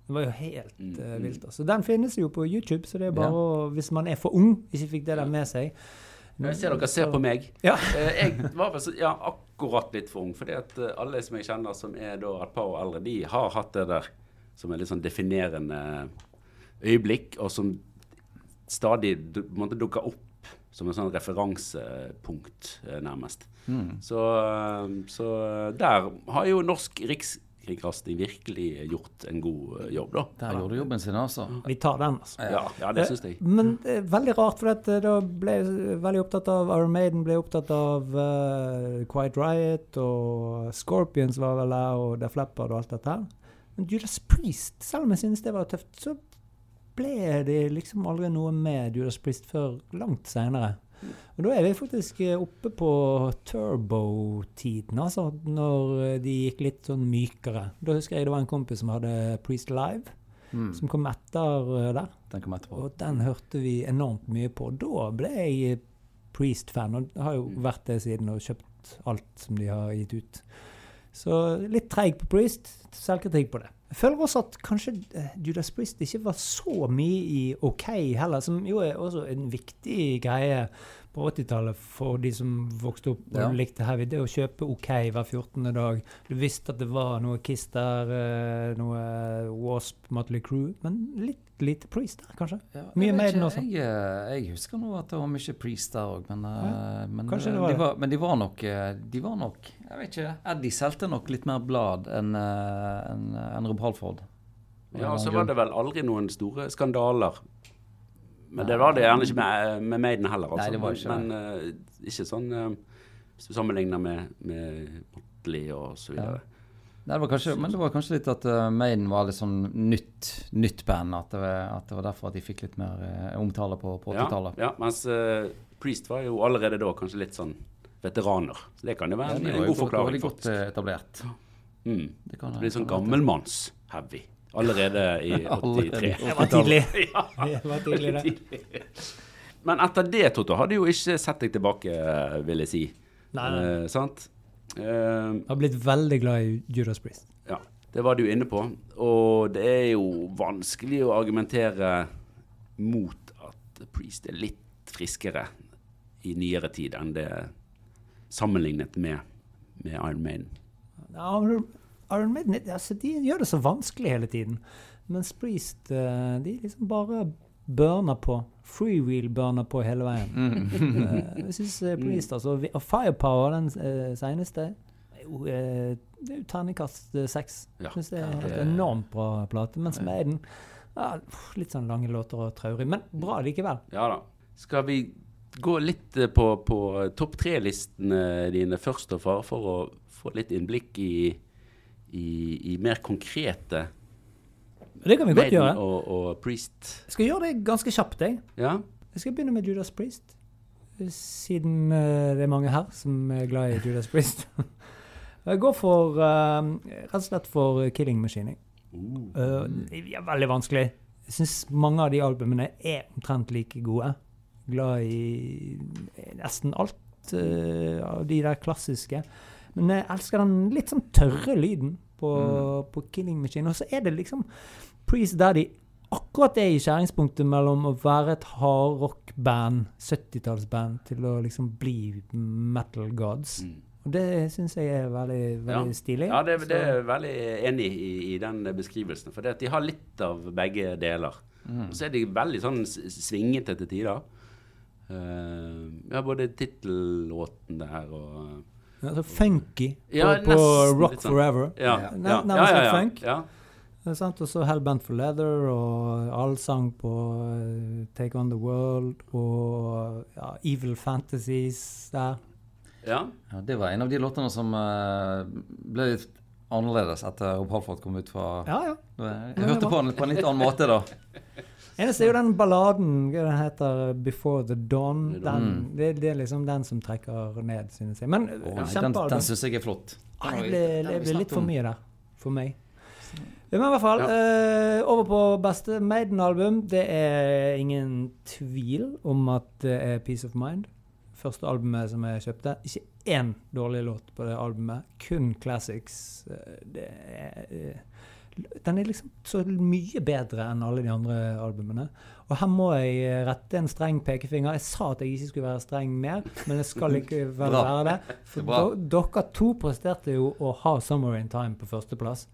Det var jo helt uh, vilt. altså. Den finnes jo på YouTube, så det er bare ja. å, hvis man er for ung, ikke fikk det der med seg Jeg ser dere ser på meg. Ja. Eh, jeg var vel så, ja, akkurat litt for ung. fordi at eh, alle som jeg kjenner som er da et par år eldre, de har hatt det der som er litt sånn definerende øyeblikk, og som stadig måtte dukke opp som en sånn referansepunkt, nærmest. Mm. Så, så, der har jo norsk rikskringkasting virkelig gjort en god jobb, da. Der gjorde du jobben sin, altså. Vi tar den, altså. Ja, ja det syns jeg. Men det er veldig rart, for at da ble jeg veldig opptatt av Iron Maiden, ble opptatt av uh, Quiet Riot, og Scorpions var vel der, og The Flapper og alt dette her. Men Judas Priest, selv om jeg synes det var tøft, så ble det liksom aldri noe med Judas Priest før langt seinere. Og da er vi faktisk oppe på turbo-tiden, altså. Når de gikk litt sånn mykere. Da husker jeg det var en kompis som hadde Priest Live, mm. som kom etter der. Den kom etterpå. Og den hørte vi enormt mye på. Da ble jeg Priest-fan, og har jo vært det siden og kjøpt alt som de har gitt ut. Så litt treig på Priest. Selvkritikk på det. Jeg føler også at kanskje Judas Priest ikke var så mye i OK heller, som jo er også en viktig greie på 80-tallet for de som vokste opp og ja. likte heavy. Det å kjøpe OK hver 14. dag. Du visste at det var noe Kiss der, noe Wasp, Motley Crew, men litt lite Priest der, kanskje? Ja, mye Maiden også. Jeg, jeg, husker nå at det var mye Priest der òg, men, ja, men, det var de var, men de var nok De var nok Jeg vet ikke. Eddie solgte nok litt mer blad enn en, en Rob Halford. Ja, og så var det vel aldri noen store skandaler. Men det var det gjerne ikke med, med Maiden heller, altså. Nei, det var ikke men, uh, ikke sånn uh, Hvis du sammenligner med, med Motley og så videre. Ja. Det kanskje, men det var kanskje litt at uh, Maiden var litt sånn nytt, nytt band. At det, var, at det, var, derfor at de fikk litt mer uh, omtale på, på 80-tallet. Ja, ja, mens uh, Priest var jo allerede da kanskje litt sånn veteraner. Så det kan jo være ja, en, god forklaring. Det var godt etablert. Mm. Det, kan, det blir sånn gammelmanns-heavy. Allerede i 83. Det var tidlig. ja, det var tidlig, det. Men etter det, Totto, hadde jo ikke sett deg tilbake, vil jeg si. Nei, Eh, sant? Jeg har blitt veldig glad i Judas Priest. Ja, det var du inne på. Og det er jo vanskelig å argumentere mot at Priest er litt friskere i nyere tid enn det sammenlignet med, med Iron Maiden. Ja, Iron Maiden altså, de gjør det så vanskelig hele tiden. Mens Priest eh, de liksom bare burner på. Freewheel burner på hele veien. Mm. uh, jeg syns uh, Priest, altså Og Firepower, den uh, seneste, jo, det er jo terningkast seks. Ja. Syns det er en enormt bra plate. Mens Maiden ja, Litt sånn lange låter og traurig, men bra likevel. Ja da. Skal vi gå litt på, på topp tre-listene dine først, og far, for å få litt innblikk i, i, i mer konkrete det kan vi godt gjøre. Og, og Priest. Jeg skal gjøre det ganske kjapt, jeg. Ja. Jeg skal begynne med Judas Priest. Siden uh, det er mange her som er glad i Judas Priest. jeg går for uh, rett og slett for Killing Machine. Uh, det er veldig vanskelig. Jeg syns mange av de albumene er omtrent like gode. Glad i nesten alt eh, av de der klassiske. Men jeg elsker den litt sånn tørre lyden på, på Killing Machine. Og så er det liksom Priest Daddy akkurat det i skjæringspunktet mellom å være et hardrock-band, 70-tallsband, til å liksom bli metal gods. Mm. Og det syns jeg er veldig, veldig Ja. stilig. Ja, det, det er veldig enig i, i den beskrivelsen. For det at de har litt av begge deler. Mm. Og så er de veldig sånn svingete til tider. Uh, ja, både tittellåten der og Ja, så funky på, Ja, på nesten Rock sånn. Forever. Ja. Ja. ja, Nær- ja, nærmest ja, ja, funk. ja. Det er sant? Og så Hellbent for Leather og allsang på uh, Take On The World og ja, Evil Fantasies der. ja. Ja, det var en av de låtene som uh, ble litt annerledes etter Rob Halford kom ut fra Ja, ja. Jeg hørte på den på en litt annen måte, da. Eneste er jo den balladen hva den heter Before The Dawn. Den, Mm. det, det er liksom den som trekker ned, synes jeg. Men oh, nei, den den syns jeg er flott. Ah, det ble, litt for mye der, for meg. Men i hvert fall, Ja. uh, over på beste Maiden-album. Det er ingen tvil om at det er Peace of Mind. Første albumet som jeg kjøpte. Ikke én dårlig låt på det albumet. Kun classics. Eh, Det er, eh, den er liksom så mye bedre enn alle de andre albumene. Og her må jeg eh, rette en streng pekefinger. Jeg sa at jeg ikke skulle være streng mer, men jeg skal ikke være, være det. For Det er dere to presterte jo å ha 'Summer in Time' på førsteplass.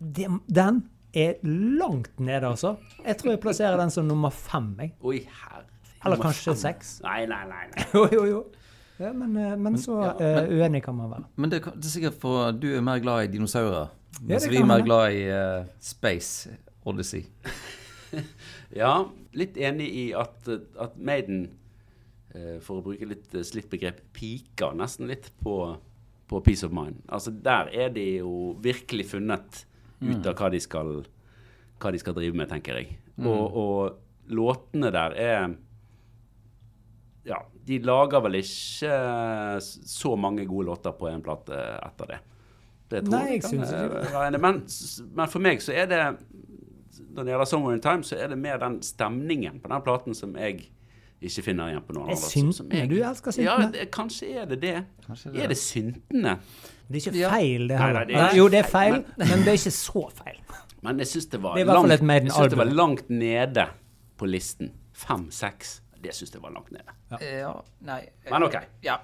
Den, den er langt nede, altså. Jeg tror jeg plasserer den som nummer fem. Jeg. Oi, herre. Eller Nummer kanskje fem. seks. Nei, nei, nei. nei. Jo, jo, jo. Ja, men, eh, men så ja, eh, men- uenig kan man være. Men det, det er sikkert for du er mer glad i dinosaurer. Mens det vi er mer glad i uh, Space Odyssey. Ja, litt enig i at, at Maiden, uh, for å bruke litt eh, slitt begrep, piker nesten litt på, på Peace of Mind. Altså Der er de jo virkelig funnet ut av hva de skal, hva de skal drive med, tenker jeg. Og, og låtene der er Ja, de lager vel ikke så mange gode låter på en plate etter det. Det tror Nei, jeg kan ikke enig. Men, men for meg så er det når det gjelder 'Somewhere in Time', så er det mer den stemningen på den platen som jeg ikke finner igjen på noen andre. Syntene? jeg- Du elsker syntene. Ja, det, kanskje er det det. Kanskje det. Er det syntene? Det er ikke Ja. feil, det Nei, nei, det jo, det er feil, men, men det er ikke så feil. Men jeg syns det Det det var langt nede på listen. Fem-seks. Det syns jeg var langt nede. Ja, nei Men OK. Ja,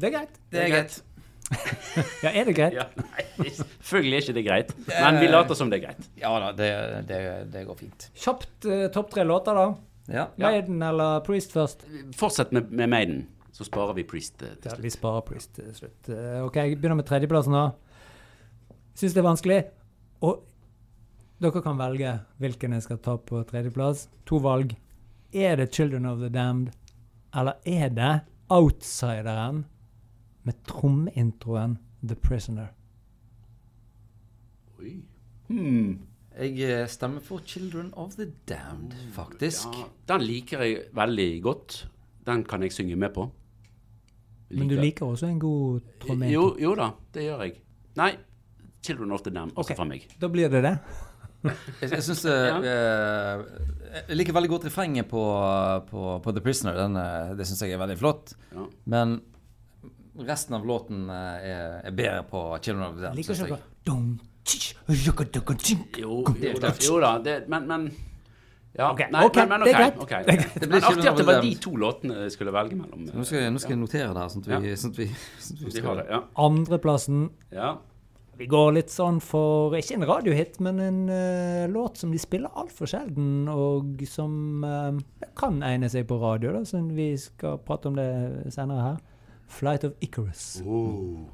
Det er greit. det er greit. Ja, er det greit? Ja, nei, selvfølgelig er ikke det greit, men vi later som det er greit. Ja da, det, det, det går fint. Kjapt uh, topp tre låter, da. Ja. Maiden eller Priest først? Fortsett med, med Maiden, så sparer vi Priest til til Ja, vi sparer Priest til slutt. Uh, OK, jeg begynner med tredjeplassen, da. Syns det er vanskelig. Og dere kan velge hvilken jeg skal ta på tredjeplass. To valg. Er det 'Children of the Damned', eller er det 'Outsideren' med trommeintroen 'The Prisoner'? Oi. Hmm. Jeg eh, stemmer for 'Children of the Damned', faktisk. Ja, den liker jeg veldig godt. Den kan jeg synge med på. Men du liker også en god trommeintro? Jo, jo da, det gjør jeg. Nei, 'Children of the Damned' også okay. for meg. Da blir det det. Jeg, jeg syns Jeg liker veldig godt refrenget på, på, på 'The Prisoner'. Den, eh, det syns jeg er veldig flott. Ja. Men resten av låten eh, er, er bedre på 'Children of the Dead. Liker ikke. Jo, jo da, jo da det, men, men ja, Ok, nei, okay. men, men det ok, greit. Det er greit. Det blir Men artig at det var de to låtene jeg skulle velge mellom. Nå skal, jeg- nå skal jeg notere det her, sånn at vi, Ja. sånn at vi, sånn at vi skal... ja. Andreplassen ja. Vi går litt sånn for Ikke en radiohit, men en uh, låt som de spiller altfor sjelden, og som uh, kan egne seg på radio, da, så vi skal prate om det senere her. 'Flight of Icarus'. Oh.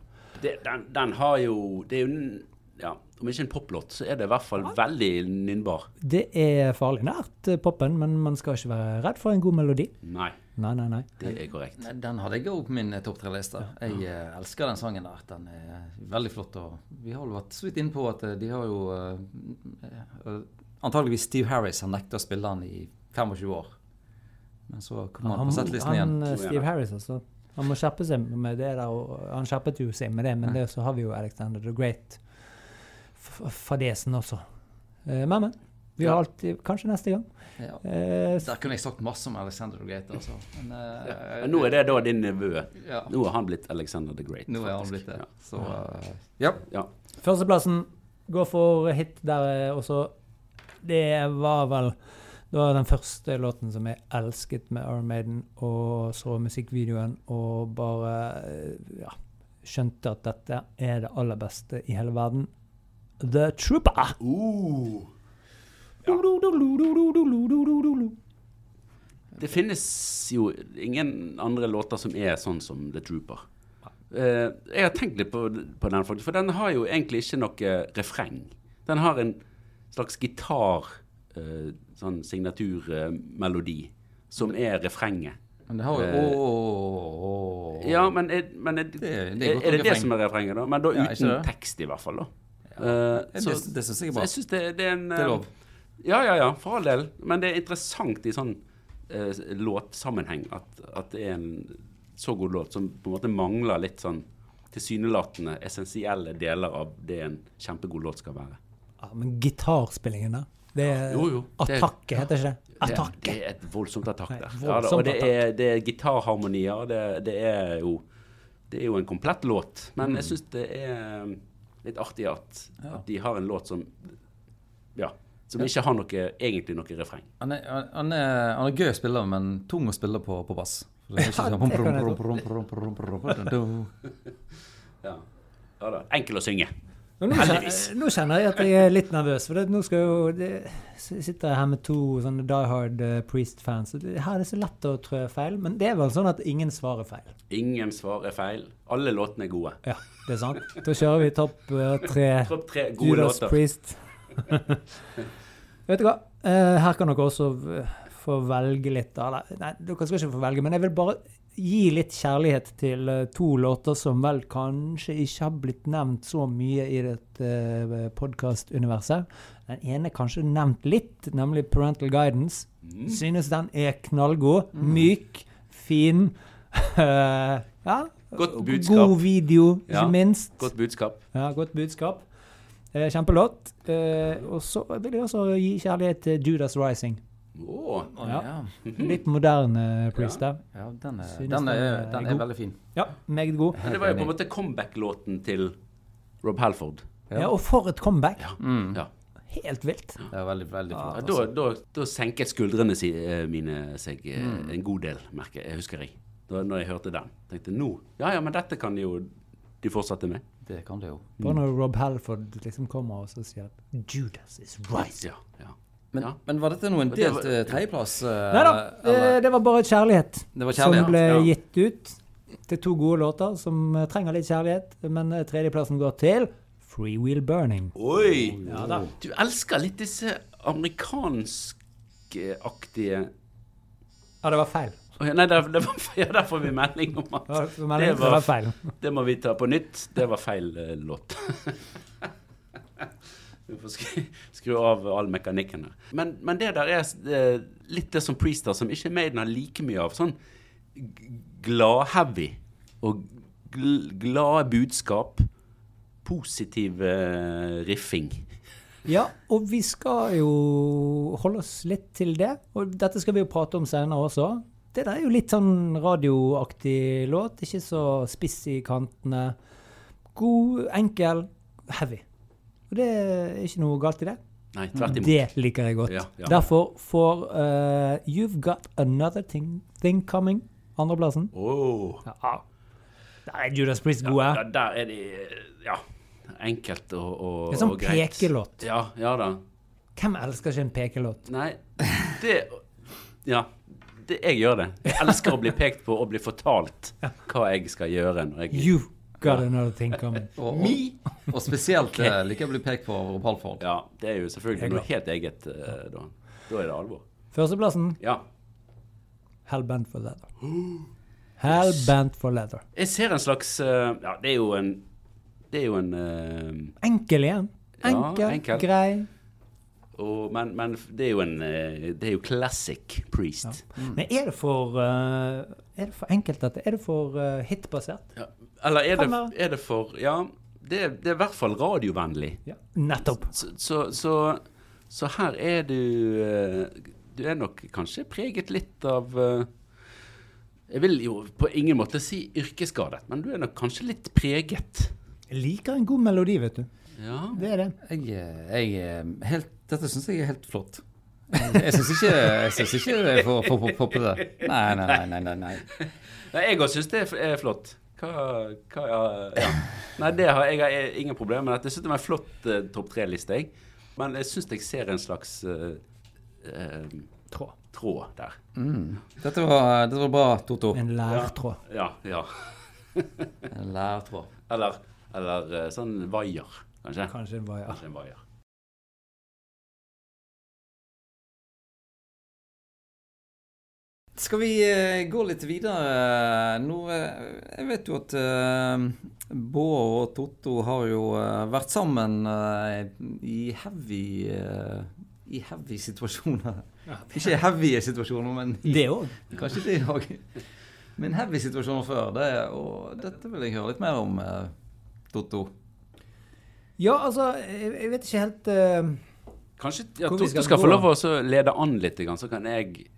Det, den, den har jo Det er jo ja, Om ikke en poplåt, så er det i hvert fall veldig nynnbar. Det er farlig nært poppen, men man skal ikke være redd for en god melodi. Nei, Nei, nei, nei. det er korrekt. Nei, Den hadde jeg òg på min eh, topp tre-liste. Jeg eh, elsker den sangen der. Den er veldig flott. Og vi har jo vært så vidt inne på at eh, de har jo eh, eh, Antageligvis Steve Harris har nekta å spille den i 25 år. Men så kom han, Han, på settlisten igjen. han, eh, Steve. Harris, altså. Han må skjerpe seg med det der. Og han skjerpet jo seg med det, men det, så har vi jo Alexander the Great. F- Fadesen også. Eh, Men, men. Vi har alltid Kanskje neste gang. Ja. Eh, Der kunne jeg sagt masse om Alexander the Great, altså. Men, eh, Men nå er det da din nevø. ja, Nå har han blitt Alexander the Great. nå er han blitt det. Ja. Så uh, ja. Ja. Førsteplassen går for hit der eh, også. Det var vel det var den første låten som jeg elsket med Iron Maiden, og så musikkvideoen og bare ja, skjønte at dette er det aller beste i hele verden. The Trooper! Uh. Det finnes jo ingen andre låter som er sånn som The Trooper. Uh, jeg har tenkt litt på, på den, faktisk, for den har jo egentlig ikke noe refreng. Den har en slags gitar, eh, sånn signaturmelodi, som er refrenget. Men det har jo Eh, Ååå Ja, men, er, men er, Det- det er det det som er refrenget, da? Men da Ja, uten det? tekst, i hvert fall. da. Eh, Det, så- det syns jeg er så bra. jeg synes det, det er en Det er lov. Ja, ja, ja, for all del. Men det er interessant i sånn uh, låtsammenheng at, at det er en så god låt som på en måte mangler litt sånn tilsynelatende essensielle deler av det en kjempegod låt skal være. Ja, men gitarspillingen der Det er Jo, jo. Attakke, heter ikke det? Attakke. det er et voldsomt attakk der. Ja, og det er, det er gitarharmonier. Det, det er jo Det er jo en komplett låt. Men jeg syns det er litt artig at, at de har en låt som Ja. Som ikke har noe, egentlig noe refreng. Han er, han, er, han er gøy å spille, men tung å spille på, på bass. Sånn. Ja. ja da. Enkel å synge. Nå, nå kjenner jeg at jeg er litt nervøs, for det, nå skal jo det, sitter jeg her med to sånne Die Hard uh, Priest-fans. Her er det så lett å trø feil, men det er vel sånn at ingen svarer feil. Ingen svar er feil. Alle låtene er gode. Ja, det er sant. Da kjører vi topp uh, tre top tre gode Judas låter. Priest. Vet du hva? uh, her kan dere også få velge litt. Eller, Nei, dere skal ikke få velge, men jeg vil bare gi litt kjærlighet til eh, to låter som vel kanskje ikke har blitt nevnt så mye i dette uh, podkastuniverset. Den ene kanskje nevnt litt, nemlig Parental Guidance. Mm. Synes den er knallgod. Myk, fin. eh, ja. Godt budskap. God video, ikke Ja, minst. Godt budskap. Ja, godt budskap. Eh, kjempelåt. Eh, og så vil jeg også gi kjærlighet til Judas Rising. Å, Ja. ja. Litt moderne Priest der. ja, den er, den er, den er den er veldig fin. Ja, meget god. Men det var jo på en måte comeback-låten til Rob Halford. Ja, og for et comeback. Mm. Helt vilt. Det er veldig, veldig Ja, fint. da, Altså. da, da senket skuldrene si, eh, mine seg eh, Mm. en god del, merker jeg, husker jeg. Da når jeg hørte den. Tenkte nå, ja ja, men dette kan jo de fortsette med. Det kan de jo. Bare når Rob Halford liksom kommer og så sier at Judas is right. Ja, ja. Men, Ja. men var dette noen det delt var- eh, tredjeplass? eh, Nei da, eh, det var bare kjærlighet, Det var kjærlighet, som ble ja. gitt ut til to gode låter som trenger litt kjærlighet. Men tredjeplassen går til Free Wheel Burning. Oi! Ja da. Du elsker litt disse amerikanskaktige Ja, det var feil. Ja, Nei, der, det var, ja, der får vi melding om at Det var, Det det var- feil. det må vi ta på nytt. Det var feil låt. Vi får skru, skru av all mekanikken her. Men, men det der er eh, litt det som Priester, som ikke Maiden har like mye av. Sånn g- glad-heavy og gl glade budskap. Positiv eh, riffing. Ja, og vi skal jo holde oss litt til det. Og dette skal vi jo prate om senere også. Det der er jo litt sånn radioaktig låt. Ikke så spiss i kantene. God, enkel, heavy. Og det er ikke noe galt i det. Nei, tvert imot. Det liker jeg godt. Ja, ja. Derfor får uh, You've Got Another Thing, thing Coming andreplassen. Åh. Ja. Der er Judas Priest Ja, gode. ja, der er de Ja. Enkelt og, og, Det er sånn og greit. pekelåt. Ja, ja da. Hvem elsker ikke en pekelåt? Nei, det Ja. Det, jeg gjør det. Jeg elsker å bli pekt på og bli fortalt hva jeg skal gjøre. når jeg... You've Got du tenker om Og, og, og spesielt eh, liker jeg å bli pekt på Rob Halford. Ja, det er jo selvfølgelig noe helt eget eh, da. Da er det alvor. Førsteplassen Ja. Hellbent for leather. Hellbent for leather. Jeg ser en slags eh, Ja, det er jo en Det er jo en uh, Enkel igjen. Ja, Enkel, enkel. grei. og, men, men det er jo en Det er jo classic priest. Men er det for eh, Er det for enkelt dette? Er det for uh, hitbasert? Ja. Eller er det, er det for Ja, det, er- det er i hvert fall radiovennlig. Ja. Nettopp. Så, så, så Så her er du eh, Du er nok kanskje preget litt av eh, Jeg vil jo på ingen måte si yrkesskadet, men du er nok kanskje litt preget. Jeg liker en god melodi, vet du. Ja. Det er det. Jeg, jeg helt, Dette syns jeg er helt flott. Jeg, jeg syns ikke, ikke det er for, for, for, for. Nei, nei, nei. nei, nei, nei. Nei, jeg òg syns det er, flott. Hva, hva ja. Nei, det har jeg har ingen problemer med. Jeg syns det var en flott uh, topp tre-liste, jeg. Men jeg syns jeg ser en slags uh, uh, Tråd. tråd der. Mm. Dette, var, dette var bra, Toto. En lærtråd. Ja, ja. En Lærtråd. Eller, eller sånn vaier, kanskje. Kanskje en vaier. Kanskje en vaier. Skal vi eh, gå litt videre? Nå, eh, jeg vet jo at uh, Bård og Totto har jo eh, vært sammen eh, i heavy eh, i heavy situasjoner. Ikke heavy situasjoner, men i, Det òg. kanskje det òg. Men heavy situasjoner før. Det, og dette vil jeg høre litt mer om, eh, Totto. Ja, altså, jeg, vet ikke helt uh, Kanskje ja, Totto skal skal få lov å lede an litt, så kan jeg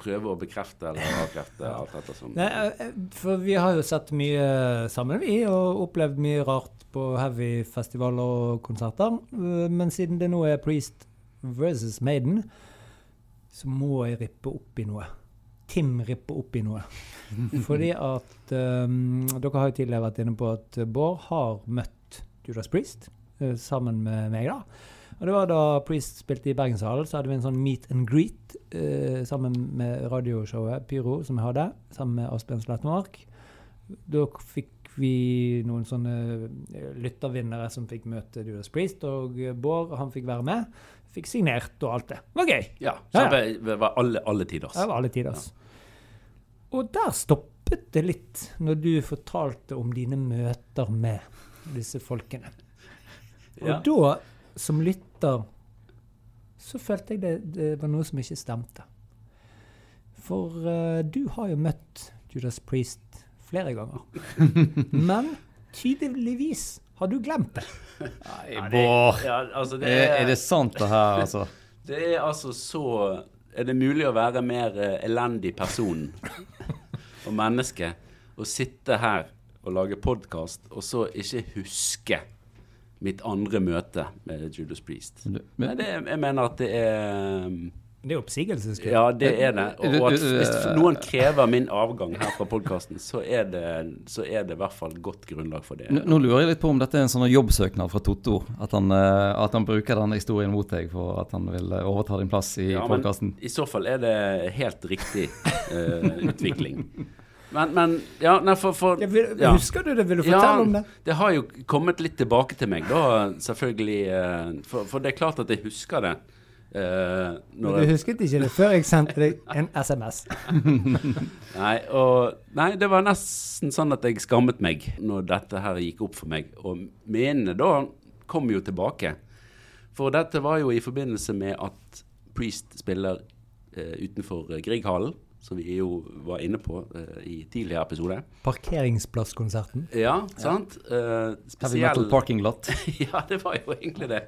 prøve å bekrefte eller avkrefte alt dette som Nei, eh, for vi har jo sett mye sammen, vi, og opplevd mye rart på heavy-festivaler og konserter. Eh, Men siden det nå er Priest versus Maiden, så må jeg rippe opp i noe. Tim ripper opp i noe. Fordi at um, Dere har jo tidligere vært inne på at Bård har møtt Judas Priest eh, sammen med meg, da. Og det var da Priest spilte i Bergenshallen, så hadde vi en sånn meet and greet eh, sammen med radioshowet Pyro, som vi hadde, sammen med Asbjørn Slettmark. Da fikk vi noen sånne eh, lyttervinnere som fikk møte Judas Priest, og Bård han fikk være med. Fikk signert og alt det. Det var gøy. Ja. Ja, ja. det var alle, alle tiders. Det var alle tiders. Og der stoppet det litt, når du fortalte om dine møter med disse folkene. Og Ja. da, som lytter, så følte jeg det, det var noe som ikke stemte. For uh, du har jo møtt Judas Priest flere ganger. Men tydeligvis har du glemt det. Nei, Bård. Ja, altså det Er, er, er det sant, det her, altså? det er altså så Er det mulig å være mer eh, elendig person og menneske og sitte her og lage podkast, og så ikke huske mitt andre møte med Judas Priest? Men- Nei, det, jeg mener at det er Det er oppsigelsesgrunn. Ja, det er det. Og, og at hvis noen krever min avgang her fra podkasten, så, er det- så er det i hvert fall godt grunnlag for det. Nå, nå lurer jeg litt på om dette er en sånn jobbsøknad fra Totto. At han, eh, at han bruker denne historien mot deg for at han vil eh, overta din plass i Ja, men podkasten. I så fall er det helt riktig uh, utvikling. Men, men Ja, nei, for, for Ja, vil, ja. Husker du det? Vil du fortelle om det? Det har jo kommet litt tilbake til meg, da, selvfølgelig. eh, For, for det er klart at jeg husker det. eh, Men du husket ikke det før jeg sendte deg en SMS. nei, og, nei, det var nesten sånn at jeg skammet meg når dette her gikk opp for meg. Og minnene da kom jo tilbake. For dette var jo i forbindelse med at Priest spiller uh, utenfor Grieghallen, som vi jo var inne på uh, i tidligere episode. Parkeringsplasskonserten. Ja, sant? Eh, Heavy spesiell Metal Parking Lot. ja, det var jo egentlig det.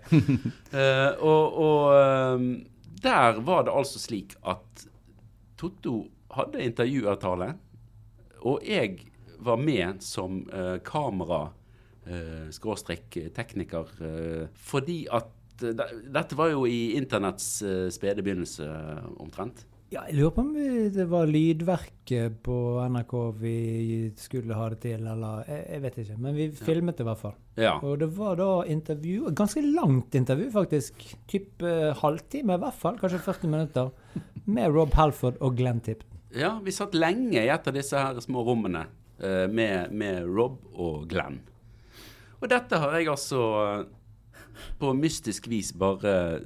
uh, og og um, der var det altså slik at Totto hadde intervjuavtale, og jeg var med som uh, kamera eh, skråstrek tekniker, eh, fordi at eh, dette var jo i internetts uh, spede begynnelse eh, omtrent. Ja, jeg lurer på om det var lydverket på NRK vi skulle ha det til, eller jeg, jeg vet ikke. Men vi filmet det i hvert fall. Ja. Og det var da intervju, ganske langt intervju faktisk. Typ eh, halvtime i hvert fall, kanskje 40 minutter. Med Rob Halford og Glenn Tipton. ja, vi satt lenge i et av disse her små rommene eh, med, med Rob og Glenn. Og dette har jeg altså eh, på mystisk vis bare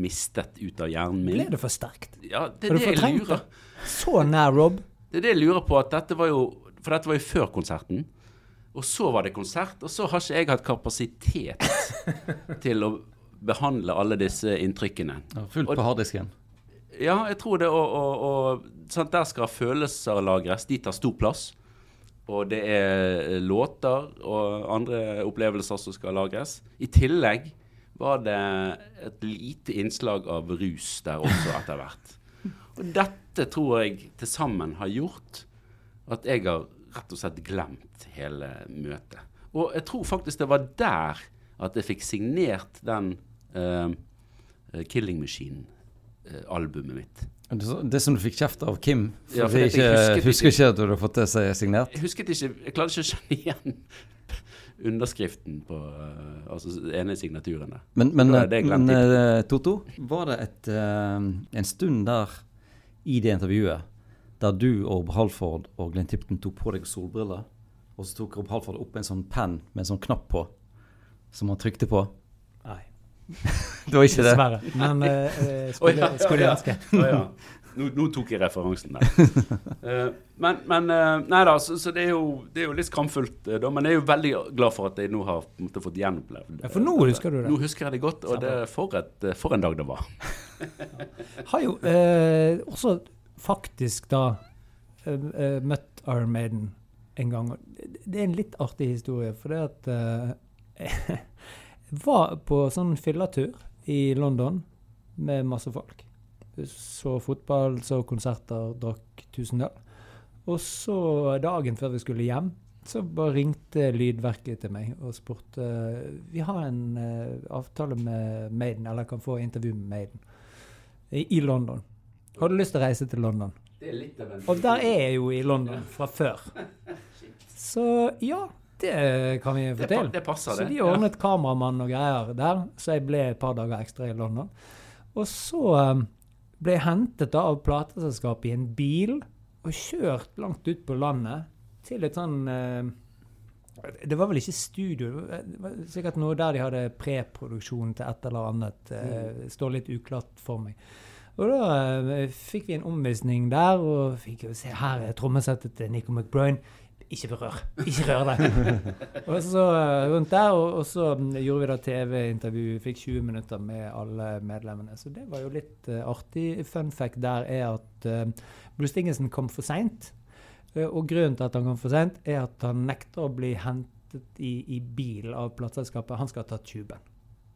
mistet ut av hjernen min. Ble det for sterkt? Ja, det er det jeg lurer det? Så nær Rob? Det er det jeg lurer på, at dette var jo For dette var jo før konserten. Og så var det konsert, og så har ikke jeg hatt kapasitet til å behandle alle disse inntrykkene. Ja, fullt på harddisken. Ja, jeg tror det. Og, og, og sant, der skal følelser lagres. De tar stor plass. Og det er låter og andre opplevelser som skal lagres. I tillegg var det et lite innslag av rus der også etter hvert. Og dette tror jeg til sammen har gjort at jeg har rett og slett glemt hele møtet. Og jeg tror faktisk det var der at jeg fikk signert den uh, Killing Machine-albumet mitt. Det som du fikk kjeft av Kim? For, Ja, for jeg ikke, jeg husket husker ikke- at du hadde fått det signert? Jeg husket ikke, jeg klarte ikke å kjenne igjen underskriften på uh, altså ene signaturen der. Men, men, men uh, Toto, var det et, uh, en stund der i det intervjuet der du og Rob Halford og Glenn Tipton tok på deg solbriller, og så tok Rob Halford opp en sånn penn med en sånn knapp på, som han trykte på? Det var ikke det? dessverre. Men uh, eh, skulle, ja, ja, skulle ja. ønske. Å, ja. nå, nå tok jeg referansen der. Uh, men men uh, Nei da, så, så det, er jo, det er jo litt skamfullt, uh, da. Men jeg er jo veldig glad for at jeg nå har måte, fått gjenopplevd Ja, for nå husker du det. Nå husker jeg det godt, og det, for, et, for en dag det var. Har jo eh, også faktisk da møtt Iron Maiden en gang. det- er en litt artig historie, for det at var på sånn fylletur i London med masse folk. Så fotball, så konserter, drakk Tusendal. Og så dagen før vi skulle hjem, så bare ringte Lydverket til meg og spurte Vi har en uh, avtale med Maiden, eller kan få intervju med Maiden i, i London. Har du lyst til å reise til London? Det er litt av en Og der er jeg jo i London fra før. Så ja, det kan vi få Det pa- til. det passer, Så de ordnet kameramann og greier der, så jeg ble et par dager ekstra i London. Og så um, ble jeg hentet da av plateselskapet i en bil og kjørt langt ut på landet til et sånn eh, Det var vel ikke studio, det var- sikkert noe der de hadde preproduksjon til et eller annet. eh, Det står litt uklart for meg. Og da eh, fikk vi en omvisning der, og fikk jo se her er trommesettet til Nico McBride. Ikke berør. Ikke rør det. og så eh, rundt der, og, og så mm, gjorde vi da TV-intervju. Fikk 20 minutter med alle medlemmene. Så det var jo litt uh, artig. Fun fact der er at uh, Bruce Dingensen kom for seint. og grunnen til at han kom for seint, er at han nekter å bli hentet i, i bil av plateselskapet. Han skal ha tatt tuben.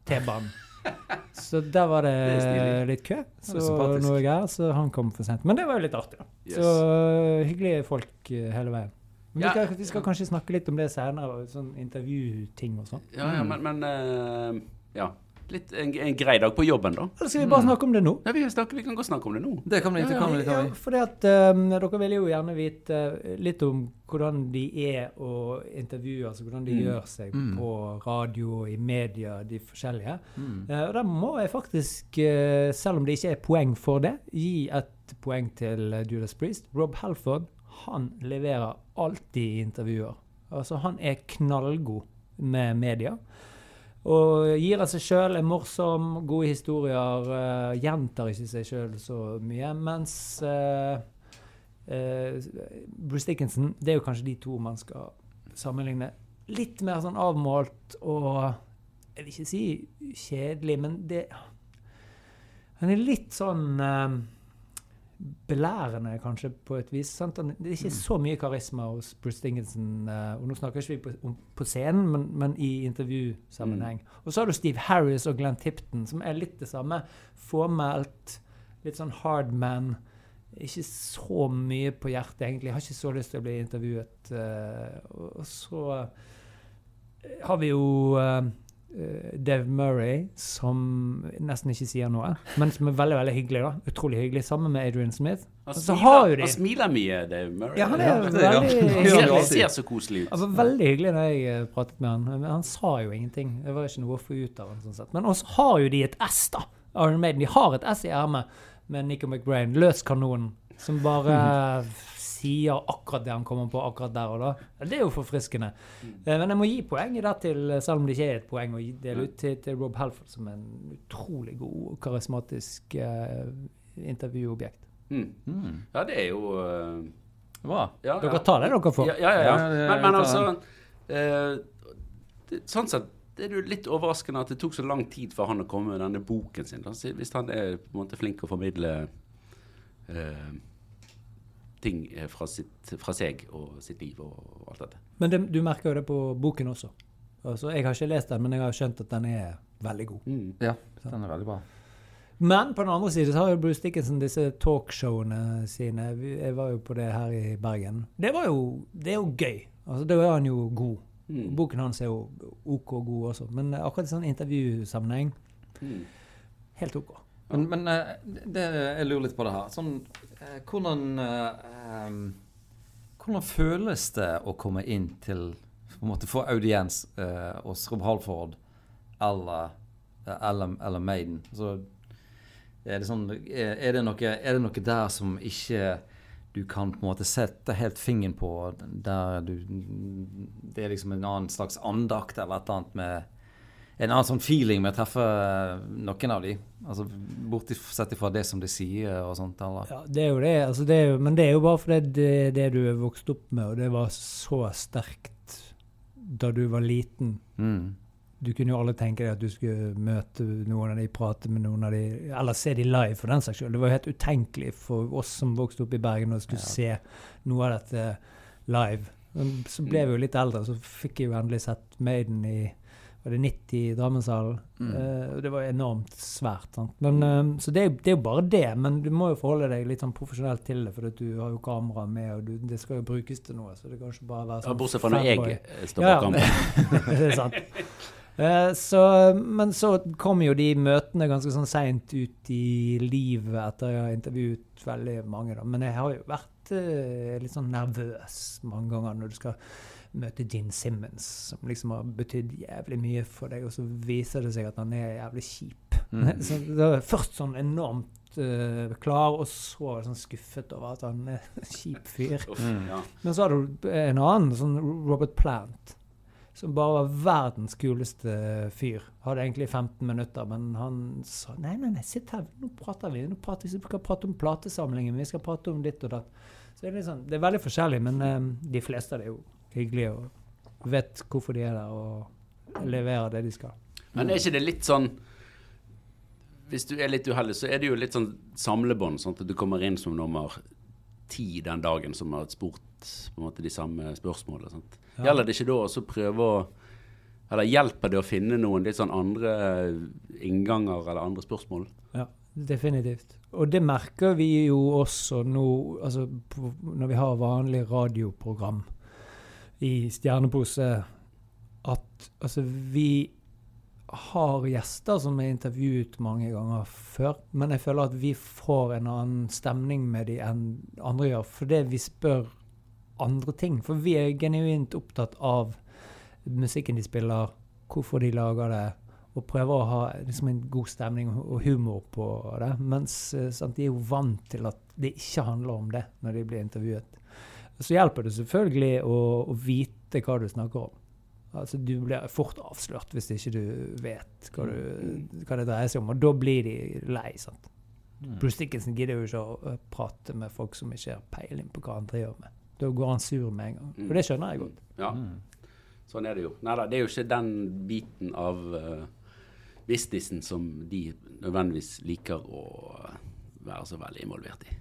T-banen. Så der var det, Det er litt kø. Så er sympatisk. noe greier, så han kom for sent. Men det var jo litt artig, da. Yes. Så hyggelige folk hele veien. Men vi, skal, vi skal kanskje snakke litt om det senere, sånn intervjuting og sånn. Ja, ja, men, men eh, Ja. Litt en, en grei dag på jobben, da. Eller skal vi bare snakke om det nå? Ja, vi, kan snakke, vi kan godt snakke om det nå. Det kan vi, det kan vi. Ja, for det at um, dere vil jo gjerne vite øh, litt om hvordan de er å intervjue, altså hvordan de Mm. gjør seg Mm. på radio, i media, de forskjellige. Mm. Uh, og da må jeg faktisk, uh, selv om det ikke er poeng for det, gi et poeng til eh, Judas Priest. Rob Halford han leverer alltid i intervjuer. Altså, han er knallgod med media. Og gir av seg sjøl, er morsom, gode historier. Uh, gjentar ikke seg sjøl så mye. Mens uh, uh, Bruce Dickinson, det er jo kanskje de to man skal sammenligne. Litt mer sånn avmålt og Jeg vil ikke si kjedelig, men det Han er litt sånn belærende, kanskje, på et vis. Sant? Det er ikke så mye karisma hos Bruce Dingenson. eh, og nå snakker ikke vi på, om, på scenen, men, men i intervjusammenheng. Og så har du Steve Harris og Glenn Tipton, som er litt det samme. Formelt, litt sånn hardman. Ikke så mye på hjertet, egentlig. Jeg Har ikke så lyst til å bli intervjuet. eh, og, så eh, har vi jo Dave Murray, som nesten ikke sier noe, men som er veldig veldig hyggelig. da. Utrolig hyggelig, Sammen med Adrian Smith. Han smiler, mye, Dave Murray. Ja, han er ja. veldig Ja, Han ser, så koselig ut. Var veldig hyggelig da jeg eh, pratet med han, men han sa jo ingenting. Det var ikke noe å få ut av han sånn sett. Men også har jo de et S, da. Iron Maiden. De har et S i ermet med Nico McBrain, løs kanonen. som bare sier akkurat det han kommer på akkurat der og da. Det er jo forfriskende. Eh, Men jeg må gi poeng i det til, selv om det ikke er et poeng å dele ut, til, til Rob Halford, som en utrolig god og karismatisk eh, intervjuobjekt. Mm. Mm. Ja, det er jo uh, Bra. ja, Dere ja. tar det dere får. Ja, ja, ja. Men, men altså eh, det, Sånn sett det er jo litt overraskende at det tok så lang tid for han å komme med denne boken sin. Hvis han er på en måte flink å formidle eh, ting eh, fra, sitt, fra seg og sitt liv og alt dette. Men det, du merker jo det på boken også. Altså, jeg har ikke lest den, men jeg har skjønt at den er veldig god. Mm. Ja, den er veldig bra. Men på den andre siden så har jo Bruce Dickinson disse talkshowene sine. Jeg var jo på det her i Bergen. Det var jo, det er jo gøy. Altså, da er han jo god. Mm. Boken hans er jo OK god også, men akkurat i sånn intervjusammenheng, Mm. helt OK. Men, men eh, det, jeg lurer litt på det her. Sånn, eh, hvordan eh, Hvordan føles det å komme inn til på en måte Få audiens eh, hos Rob Halford eller, eller, eller Maiden? Så, er, det sånn, er, det noe, er det noe der som ikke du kan på en måte sette helt fingeren på, der du Det er liksom en annen slags andakt eller et eller annet med en annen sånn feeling med å treffe noen av de. Altså Bortsett fra det som de sier og sånt. Eller? Ja, det er jo det. Altså, det er jo, men det er jo bare fordi det det du er vokst opp med, og det var så sterkt da du var liten. Mm. Du kunne jo alle tenke deg at du skulle møte noen av de, prate med noen av de, eller se de live, for den saks skyld. Det var jo helt utenkelig for oss som vokste opp i Bergen, og skulle se noe av dette live. Så ble vi jo litt eldre, så fikk jeg jo endelig sett Maiden i var det 90 i Drammenshallen. Mm. Uh, og det var enormt svært. Sant? Men, uh, så det er, det er jo bare det, men du må jo forholde deg litt sånn profesjonelt til det, for du har jo kamera med, og du, det skal jo brukes til noe. Så det kan ikke bare være Ja, sånn bortsett fra når jeg eh, står Ja, bak ja. det er sant. Eh, så, men så kom jo de møtene ganske sånn seint ut i livet etter jeg har intervjuet veldig mange. Da. Men jeg har jo vært eh, litt sånn nervøs mange ganger når du skal møte Gene Simmons, som liksom har betydd jævlig mye for deg, og så viser det seg at han er jævlig kjip. Mm. så det var først sånn enormt uh, klar, og så sånn skuffet over at han er kjip fyr. Mm. ja. Men så har du en annen, sånn Robert Plant, som bare var verdens kuleste fyr. Hadde egentlig 15 minutter, men han sa nei, nei, nei, sitt her, nå prater vi. Nå prater vi, vi skal prate om platesamlingen, vi skal prate om ditt og datt. Så det er, sånn, det er veldig forskjellig, men um, de fleste av det er jo hyggelige og vet hvorfor de er der og leverer det de skal. Men er ikke det litt sånn Hvis du er litt uheldig, så er det jo litt sånn samlebånd. Sånn at du kommer inn som nummer ti den dagen som har spurt på en måte de samme spørsmålene. Ja. Gjelder det ikke da også prøve å Eller hjelper det å finne noen litt sånn andre innganger eller andre spørsmål? Ja, definitivt. Og det merker vi jo også nå, altså når vi har vanlig radioprogram i Stjernepose, at altså vi har gjester som er intervjuet mange ganger før, men jeg føler at vi får en annen stemning med de enn andre gjør, fordi vi spør andre ting. For vi er genuint opptatt av musikken de spiller, hvorfor de lager det, og prøver å ha liksom en god stemning og humor på det. Mens eh, sant, de er jo vant til at det ikke handler om det når de blir intervjuet. Så hjelper det selvfølgelig å, å vite hva du snakker om. Altså, du blir fort avslørt hvis ikke du vet hva, du, hva det dreier seg om, og da blir de lei. sant? Bruce Dickinson gidder jo ikke å prate med folk som ikke har peiling på hva han driver med. Da går han sur med en gang. Og det skjønner jeg godt. Ja, sånn er det jo. Nei da, det er jo ikke den biten av uh, businessen som de nødvendigvis liker å være så veldig involvert i.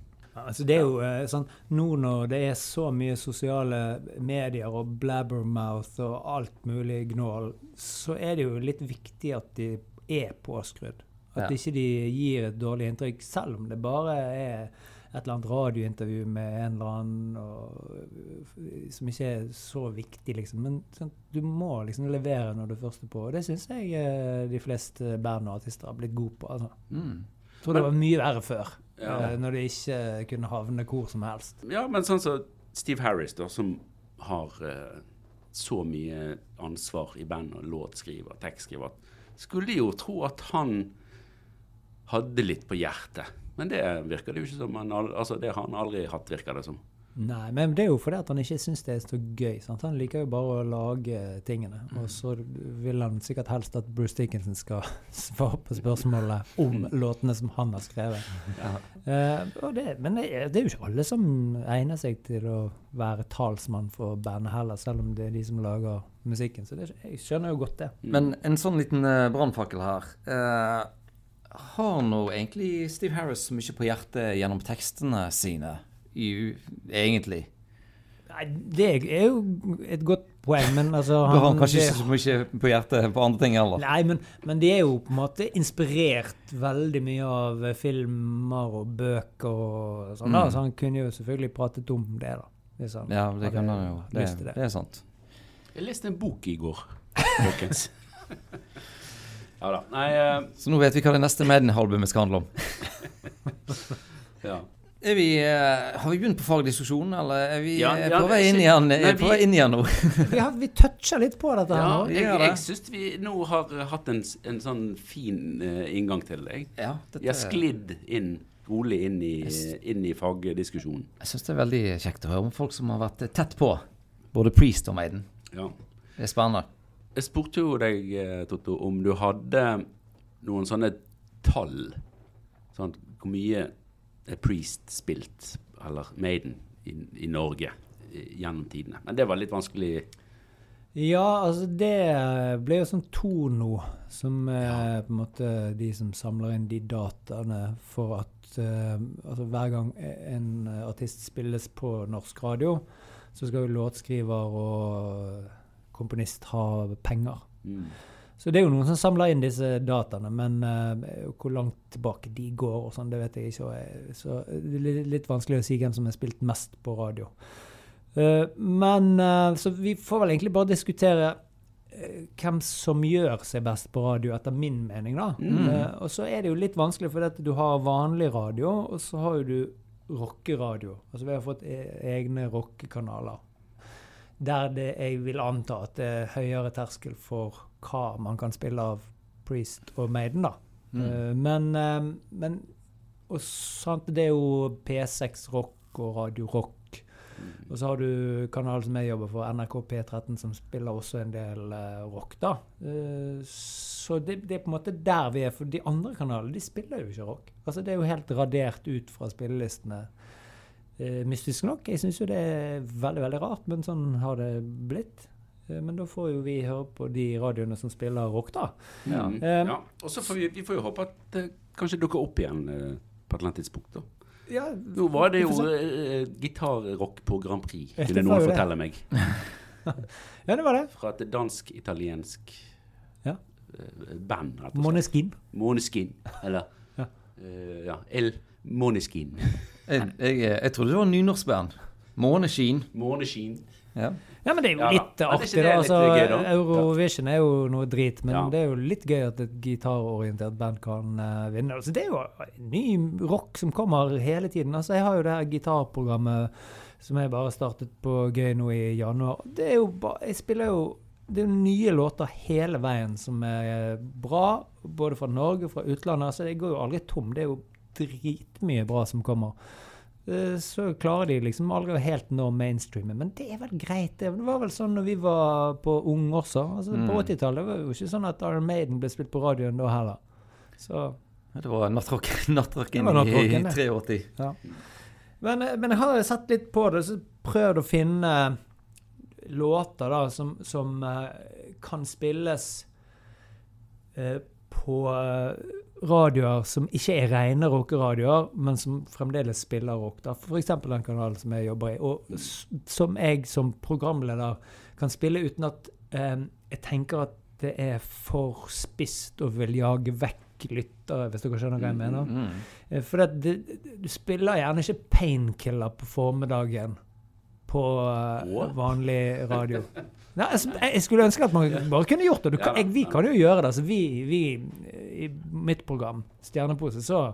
Altså det er jo eh, sånn, Nå når det er så mye sosiale medier og blabbermouth og alt mulig gnål, så er det jo litt viktig at de er påskrudd. At Ja. ikke de gir et dårlig inntrykk, selv om det bare er et eller annet radiointervju med en eller annen og, som ikke er så viktig, liksom. Men sånn, du må liksom levere når du først er på. Og det syns jeg eh, de fleste band og artister har blitt gode på. altså. Mm. Jeg tror det var mye verre før, Ja. eh, når de ikke kunne havne hvor som helst. Ja, men sånn som Steve Harris, da, som har uh, så mye ansvar i band og låtskriver, tekstskriver, skulle jo tro at han hadde litt på hjertet. Men det virker det jo ikke som. Han, altså, det har han aldri hatt, virker det som. Nei, men det er jo fordi at han ikke syns det er så gøy. Sant? Han liker jo bare å lage tingene. Og så vil han sikkert helst at Bruce Dickinson skal svare på spørsmålet om låtene som han har skrevet. Eh, og det, men det det er jo ikke alle som egner seg til å være talsmann for bandet heller, selv om det er de som lager musikken. Så det, jeg skjønner jo godt det. Men en sånn liten uh, brannfakkel her. Uh, har nå egentlig Steve Harris så mye på hjertet gjennom tekstene sine, i, egentlig? Nei, det er jo et godt poeng, men altså Du har han- kanskje det- ikke så mye på hjertet på andre ting heller. Nei, men, men de er jo på en måte inspirert veldig mye av eh, filmer og bøker og sånn. Mm. Så han kunne jo selvfølgelig pratet om det, da. Hvis han Ja, det kan han jo. Det, det. det er sant. Jeg leste en bok i går, folkens. ja da. Nei uh, Så nå vet vi hva det neste Madden-albumet skal handle om. ja. Er vi, eh, har vi begynt på fagdiskusjonen, eller er vi Ja, ja, på vei inn igjen, er på vei inn igjen nå? Vi, har, vi toucher litt på dette her nå. jeg, jeg syns vi nå har hatt en, en sånn fin uh, inngang til det. jeg. Ja, dette, Vi har sklidd inn, rolig inn i, inn i fagdiskusjonen. Jeg syns det er veldig kjekt å høre om folk som har vært eh, tett på. Både Priest og Maiden. Ja. Det er spennende. Jeg spurte jo deg, Totto, om du hadde noen sånne tall. Sånn, hvor mye Priest spilt, eller Maiden, i, i Norge eh, gjennom tidene? Men det var litt vanskelig. Ja, altså det ble jo sånn Tono, som er på en måte de som samler inn de dataene for at uh, altså hver gang en artist spilles på norsk radio, så skal jo låtskriver og komponist ha penger. Mm. Så det er jo noen som samler inn disse dataene, men uh, hvor langt tilbake de går og sånn, det vet jeg ikke. Så det er litt- vanskelig å si hvem som har spilt mest på radio. Uh, men uh, Så vi får vel egentlig bare diskutere hvem som gjør seg best på radio, etter min mening, da. Mm. Og så er det jo litt vanskelig, for du har vanlig radio, og så har jo du rockeradio. Altså vi har fått e egne rockekanaler. Der det, jeg vil anta at det er høyere terskel for hva man kan spille av Priest og Maiden, da. Mm. Uh, men, uh, men og sant, det er jo P6 Rock og Radio Rock. Og så har du kanalen som jeg jobber for, NRK P13, som spiller også en del uh, rock, da. Så det, det er på en måte der vi er, for de andre kanalene de spiller jo ikke rock. Altså Det er jo helt radert ut fra spillelistene. Mystisk nok. Jeg syns jo det er veldig, veldig rart, men sånn har det blitt. Eh, men da får jo vi høre på de radioene som spiller rock, da. Ja. Mm. Eh, ja. Og så får vi, vi får jo håpe at det kanskje dukker opp igjen eh, på et eller annet tidspunkt. da. Ja, Nå var det jo eh, gitarrock på Grand Prix, kunne noen fortelle meg. Ja, det var det. Fra et dansk-italiensk Ja. band. rett og slett. Moneskin. Måneskin. Eller Ja. Uh, ja, El Måneskin. Jeg, jeg, jeg trodde det var nynorskband. Måneskin. Måneskin. Ja. Ja, men det er jo Ja da. litt er artig, det da. litt Altså, gøy, da? Eurovision er jo noe drit, men Ja. det er jo litt gøy at et gitarorientert band kan uh, vinne. Altså, det er jo ny rock som kommer hele tiden. Altså, jeg har jo det her gitarprogrammet som jeg bare startet på Gøy nå i januar. Det er jo bare Jeg spiller jo det er jo nye låter hele veien som er bra, både fra Norge og fra utlandet. Altså, det går jo aldri tom. Det er jo dritmye bra som kommer. Eh, Så klarer de liksom aldri helt nå mainstreamen. Men det er vel greit. Det var vel sånn når vi var på unge også. Altså, På Mm. 80-tallet var det jo ikke sånn at Iron Maiden ble spilt på radioen da heller. Så Det var nattrocken natt i det. 83. Men, eh, men jeg har sett litt på det, så prøvd å finne låter da som, som eh, kan spilles eh, på radioer som ikke er rene rockeradioer, men som fremdeles spiller rock. da. F.eks. den kanalen som jeg jobber i, og som jeg som programleder kan spille uten at eh, jeg tenker at det er for spisst og vil jage vekk lyttere, hvis dere skjønner hva jeg mener. Mm. Eh, For det, du spiller gjerne ikke painkiller på formiddagen på eh, vanlig radio. Nei, altså, jeg, skulle ønske at man bare kunne gjort det. Kan, jeg, vi kan jo gjøre det. Så vi, vi I mitt program, Stjernepose, så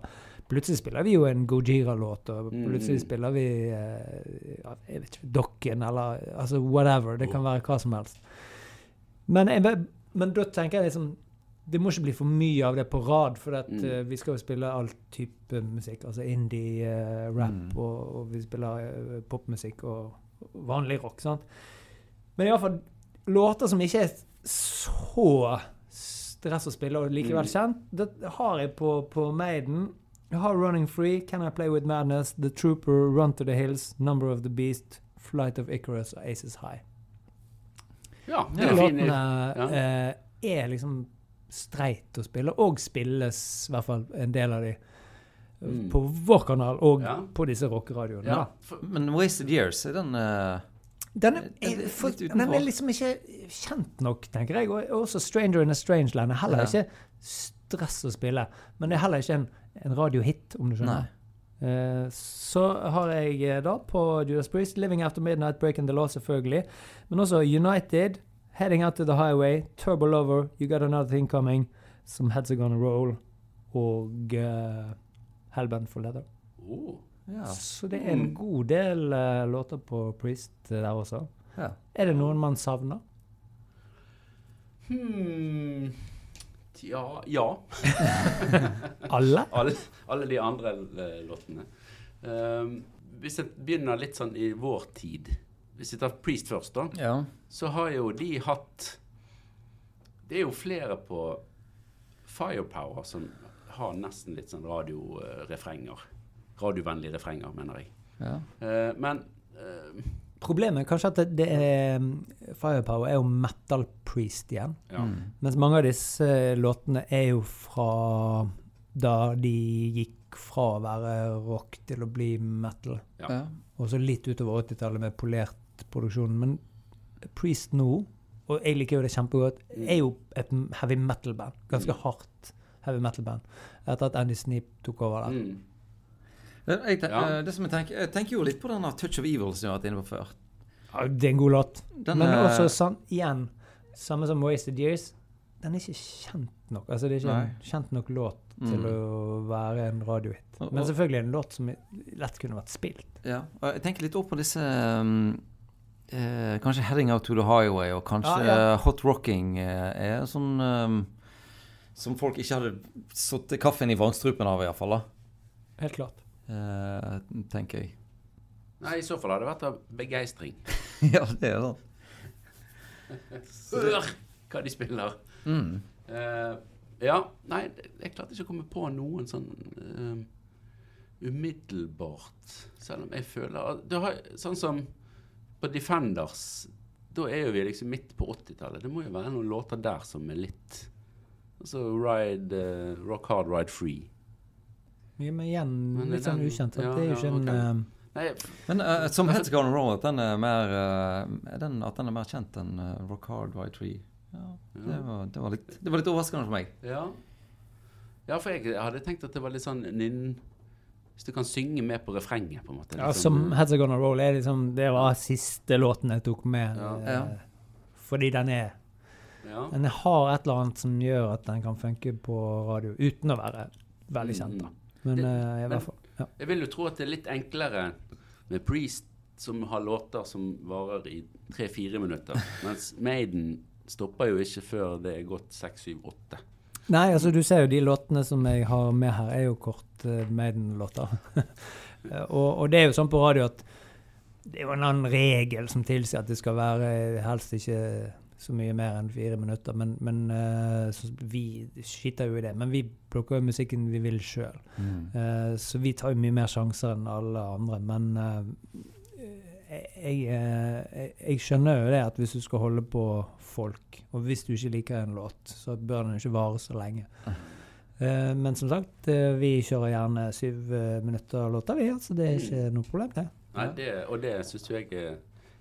plutselig spiller vi jo en Gojira-låt, og Mm. plutselig spiller vi eh, jeg vet ikke, Dokken, eller altså whatever. Det kan være hva som helst. Men, jeg, men da tenker jeg liksom det må ikke bli for mye av det på rad, for at, Mm. uh, vi skal jo spille all type musikk. Altså indie, uh, rap, Mm. og, og vi spiller uh, popmusikk og vanlig rock. sant? Men iallfall låter som ikke er så stress å spille, og likevel Mm. kjent, det har jeg på, på Maiden. Jeg har Running Free, Can I Play With Madness, The Trooper, Run to the Hills, Number of the Beast, Flight of Icarus og Aces High. Ja, det De er fin. låtene ja. eh, er liksom streit å spille, og spilles i hvert fall en del av de Mm. på vår kanal og Ja. på disse rockeradioene. Ja. For, Men Wasted Years, er den, uh, Den er, er for, den er liksom ikke kjent nok, tenker jeg. Og også 'Stranger in a Strange Land' er heller Ja. ikke stress å spille. Men det er heller ikke en, en radiohit, om du skjønner. Uh, så har jeg eh, da på Judas Priest 'Living After Midnight', 'Breaking the Law', selvfølgelig. Men også 'United', 'Heading Out to the Highway', 'Turbo Lover', 'You Got Another Thing Coming', 'Some Heads Are Gonna Roll' og uh, 'Hellbent for Leather'. Oh. Ja. Så det er en god del uh, låter på Priest eh, der også. ja. Er det noen man savner? Hmm. Ja, ja. Alle? Alle, alle de andre eh, låtene. Um, hvis jeg begynner litt sånn i vår tid Hvis jeg tar Priest først, da. ja. Så har jo de hatt Det er jo flere på Firepower som har nesten litt sånn radiorefrenger. Radiovennlige refrenger, mener jeg. ja. Uh, men uh, Problemet er kanskje at det, det er Firepower er jo metal priest igjen. ja. Mm. Mens mange av disse låtene er jo fra da de gikk fra å være rock til å bli metal. Ja. ja. Og så litt utover 80-tallet med polert produksjon. Men Priest nå, og jeg liker jo det kjempegodt, er jo et heavy metal-band. Ganske hardt heavy metal-band. Etter at Andy Sneap tok over der. Mm. Det, jeg, ten- Ja. eh, det som jeg, tenker, jeg tenker jo litt på den Touch of Evil som jeg har vært inne på før. Ja, det er en god låt. Den, Men eh, også sånn, igjen, samme som Wasted Years, den er ikke kjent nok. Altså, det er ikke en kjent nok låt til Mm. å være en radiohit. Men selvfølgelig en låt som lett kunne vært spilt. Ja, og jeg tenker litt opp på disse um, eh, Kanskje 'Heading Out to the Highway' og kanskje ah, ja. 'Hot Rocking' eh, er sånn um, som folk ikke hadde satt kaffen i vrangstrupen av, iallfall. Helt klart. Eh, tenker jeg. Nei, i så fall hadde det vært av begeistring. ja, det er det. Hør hva de spiller! Mm. Eh, ja, nei, jeg klarte ikke å komme på noen sånn eh, umiddelbart. Selv om jeg føler du har, Sånn som på Defenders, da er jo vi liksom midt på 80-tallet. Det må jo være noen låter der som er litt Altså Ride uh, Rock Hard, Ride Free. Ja, men igjen Men litt sånn ukjent. ja, det er jo ja, ikke en ok. eh, Nei, Men uh, som Heads Gone Roll, at den er mer er den, At den er mer kjent enn uh, Rock Hard White Tree. Ja, det var, det, var litt, det var litt overraskende for meg. ja. ja, for jeg hadde tenkt at det var litt sånn ninn... Hvis du kan synge med på refrenget, på en måte. ja, Som sånn, Heads Are Gonna Roll er liksom Det var siste låten jeg tok med. Ja. eh, Ja. Fordi den er ja. Den har et eller annet som gjør at den kan funke på radio, uten å være veldig kjent. da. Mm. Men Det- uh, i hvert fall ja. Jeg vil jo tro at det er litt enklere med Priest, som har låter som varer i tre-fire minutter. Mens Maiden stopper jo ikke før det er gått seks, syv, åtte. Nei, altså du ser jo de låtene som jeg har med her, er jo kort uh, Maiden-låter. Eh, og, og det er jo sånn på radio at det er jo en annen regel som tilsier at det skal være helst ikke så mye mer enn fire minutter. Men, men uh, vi skiter jo i det. Men vi plukker jo musikken vi vil sjøl. Eh, så vi tar jo mye mer sjanser enn alle andre. Men uh, jeg, eh, jeg, skjønner jo det at hvis du skal holde på folk, og hvis du ikke liker en låt, så bør den ikke vare så lenge. Eh, men som sagt, vi kjører gjerne syv minutter låter, vi. Så det er ikke noe problem, det. Nei, det, og det syns jeg er,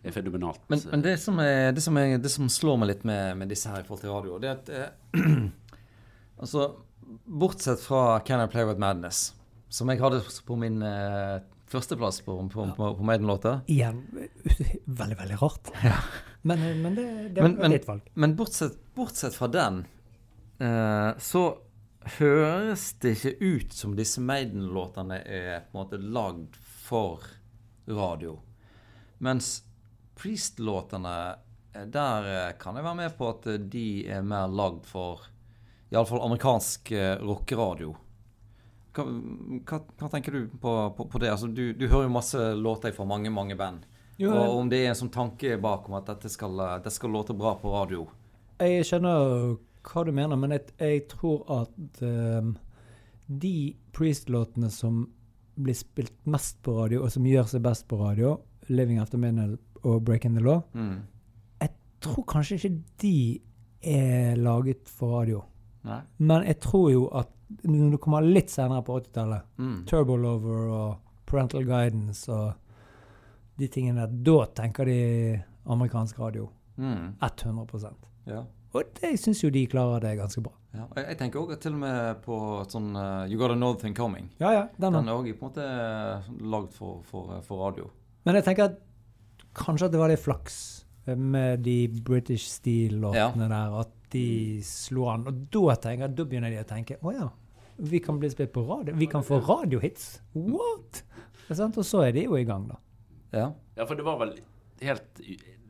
er fenomenalt. Men, men det, som er, det, som er, det som slår meg litt med, med disse her i forhold til radio, det er at eh, Altså, bortsett fra Can I Play With Madness, som jeg hadde på min eh, førsteplass på, på, på, på Maiden-låta Igjen veldig, veldig rart. Men, eh, men det, det Men- er men- ditt valg. Men bortsett, bortsett fra den, eh, så høres det ikke ut som disse Maiden-låtene er på en måte lagd for radio. Mens Priest-låtene, eh, der eh, kan jeg være med på at eh, de er mer lagd for iallfall amerikansk rockeradio. Hva, hva, hva tenker du på, på, på det? Altså, du, du hører jo masse låter fra mange, mange band. Jo, og om det er en sånn tanke bak om at dette skal, det skal låte bra på radio. Jeg skjønner hva du mener, men jeg, jeg tror at um, de Priest-låtene som blir spilt mest på radio, og som gjør seg best på radio, 'Living After Midnight' og 'Breaking the Law', Mm. tror kanskje ikke de er laget for radio. Nei. Men jeg tror jo at når du kommer litt senere på 80-tallet, Mm. 'Turbo Lover' og 'Parental Guidance' og de tingene der, da tenker de amerikansk radio. Mm. 100 Ja. Og det, jeg syns jo de klarer det ganske bra. ja. Jeg, jeg tenker også til og med på sånn uh, You Got Another Thing Coming. Ja, ja, den Den er òg måte lagd for, for, for radio. Men jeg tenker at kanskje at det var litt flaks med de British Steel-låtene der, at de slo an. Og da, tenker, da begynner de å tenke å ja, vi kan bli spilt på radio. Vi kan få radiohits. What? Er sant? Og så er de jo i gang, da. Ja. Ja, for det var vel helt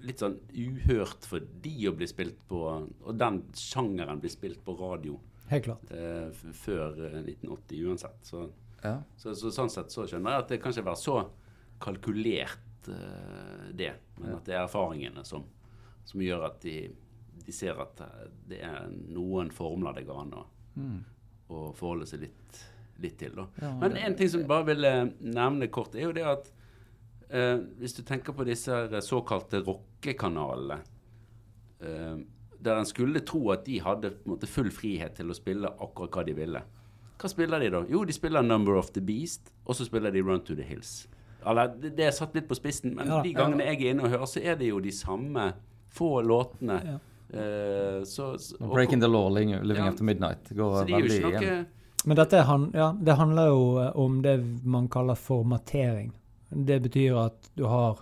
litt sånn uhørt for de å bli spilt på Og den sjangeren blir spilt på radio Helt klart. eh, før eh, 1980 uansett. Så, ja. så, så sånn sett så skjønner jeg at det kanskje var så kalkulert eh, det, men at det er erfaringene som, som gjør at de, de ser at eh, det er noen formler det går an å, Mm. å forholde seg litt, litt til. Ja, Men en ting som jeg bare vil eh, nevne kort, er jo det at eh, hvis du tenker på disse såkalte rockekanalene, eh, der en skulle tro at de hadde måte, full frihet til å spille akkurat hva de ville. Hva spiller de da? Jo, de spiller 'Number of the Beast', og så spiller de 'Run to the Hills'. Eller, det, er satt litt på spissen, men Ja, de gangene jeg er inne og hører, så er det jo de samme få låtene. Ja. Uh, så, så, og- 'Breaking the Law', 'Living. After Midnight'. Går veldig igjen. noe Men dette han, ja, det handler jo eh, om det man kaller formatering. Det betyr at du har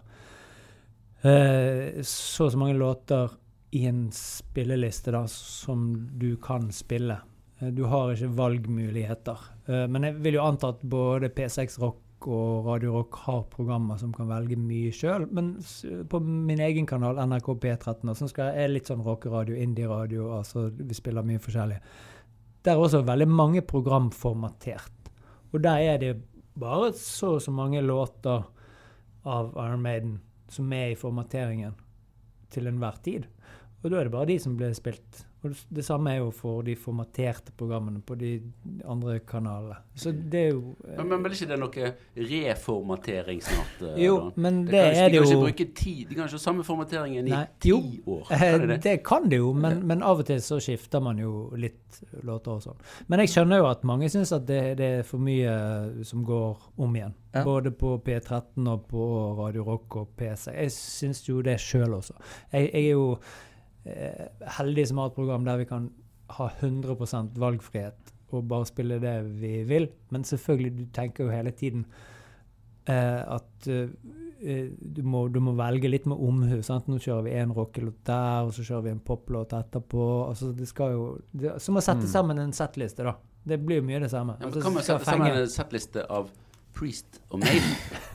uh, så og så mange låter i en spilleliste da, som du kan spille. Eh, Du har ikke valgmuligheter. Eh, men jeg vil jo anta at både P6 Rock og Radio Rock har programmer som kan velge mye sjøl. Men på min egen kanal, NRK P13, da, som skal, er litt sånn rockeradio, indie-radio, altså vi spiller mye forskjellig. Der er også veldig mange program formatert. Og der er det bare så og så mange låter av Iron Maiden som er i formateringen til enhver tid. Og da er det bare de som blir spilt. Og det- det samme er jo for de formaterte programmene på de andre kanalene. Så det er jo eh, Men, men vel ikke det noe reformatering snart? eh, Jo, da? men det, kan, er det jo De kan ikke bruke ti De kan ikke ha samme formateringen i ti år. Eh, Kan de det? Det kan det jo, men, men av og til så skifter man jo litt låter og sånn. Men jeg skjønner jo at mange syns at det, det er for mye som går om igjen. Ja. Både på P13 og på Radio Rock og PC. Jeg syns jo det sjøl også. Jeg, jeg er jo eh, heldig som har et program der vi kan ha 100% valgfrihet og bare spille det vi vil. Men selvfølgelig, du tenker jo hele tiden eh, at eh, du, må, du må velge litt med omhu. sant? Nå kjører vi en rockelåt der, og så kjører vi en poplåt etterpå. altså det skal jo, det, Som å sette Mm. sammen en settliste, da. Det blir jo mye det samme. Ja, men Altså, kan man sette sammen en settliste av Priest og Maiden?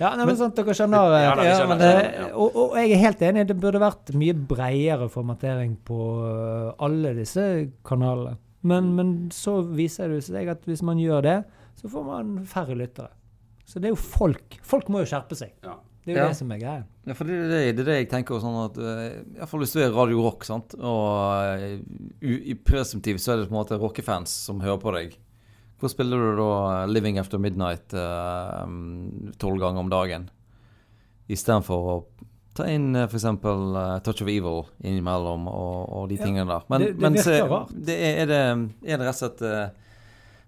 Ja, nei, men sant, dere skjønner. eh, Ja, da, ja, skjønner, men, skjønner, eh, og, og jeg er helt enig, det burde vært mye bredere formatering på eh, alle disse kanalene. Men, men så viser det seg at hvis man gjør det, så får man færre lyttere. Så det er jo folk. Folk må jo skjerpe seg. Ja. Det er jo Ja. det som er greia. Ja, for det det, det, er det jeg tenker. Sånn at, Iallfall i hvert fall hvis du er Radio Rock, sant? og uh, i presumptiv så er det på en måte rockefans som hører på deg. Hvor spiller du da eh, 'Living After Midnight' tolv ganger om dagen? Istedenfor å ta inn uh, f.eks. Uh, 'Touch of Evil' innimellom og, og de Ja, tingene der. Men, det- det men virker rart. det er, er, det, er det rett og slett uh,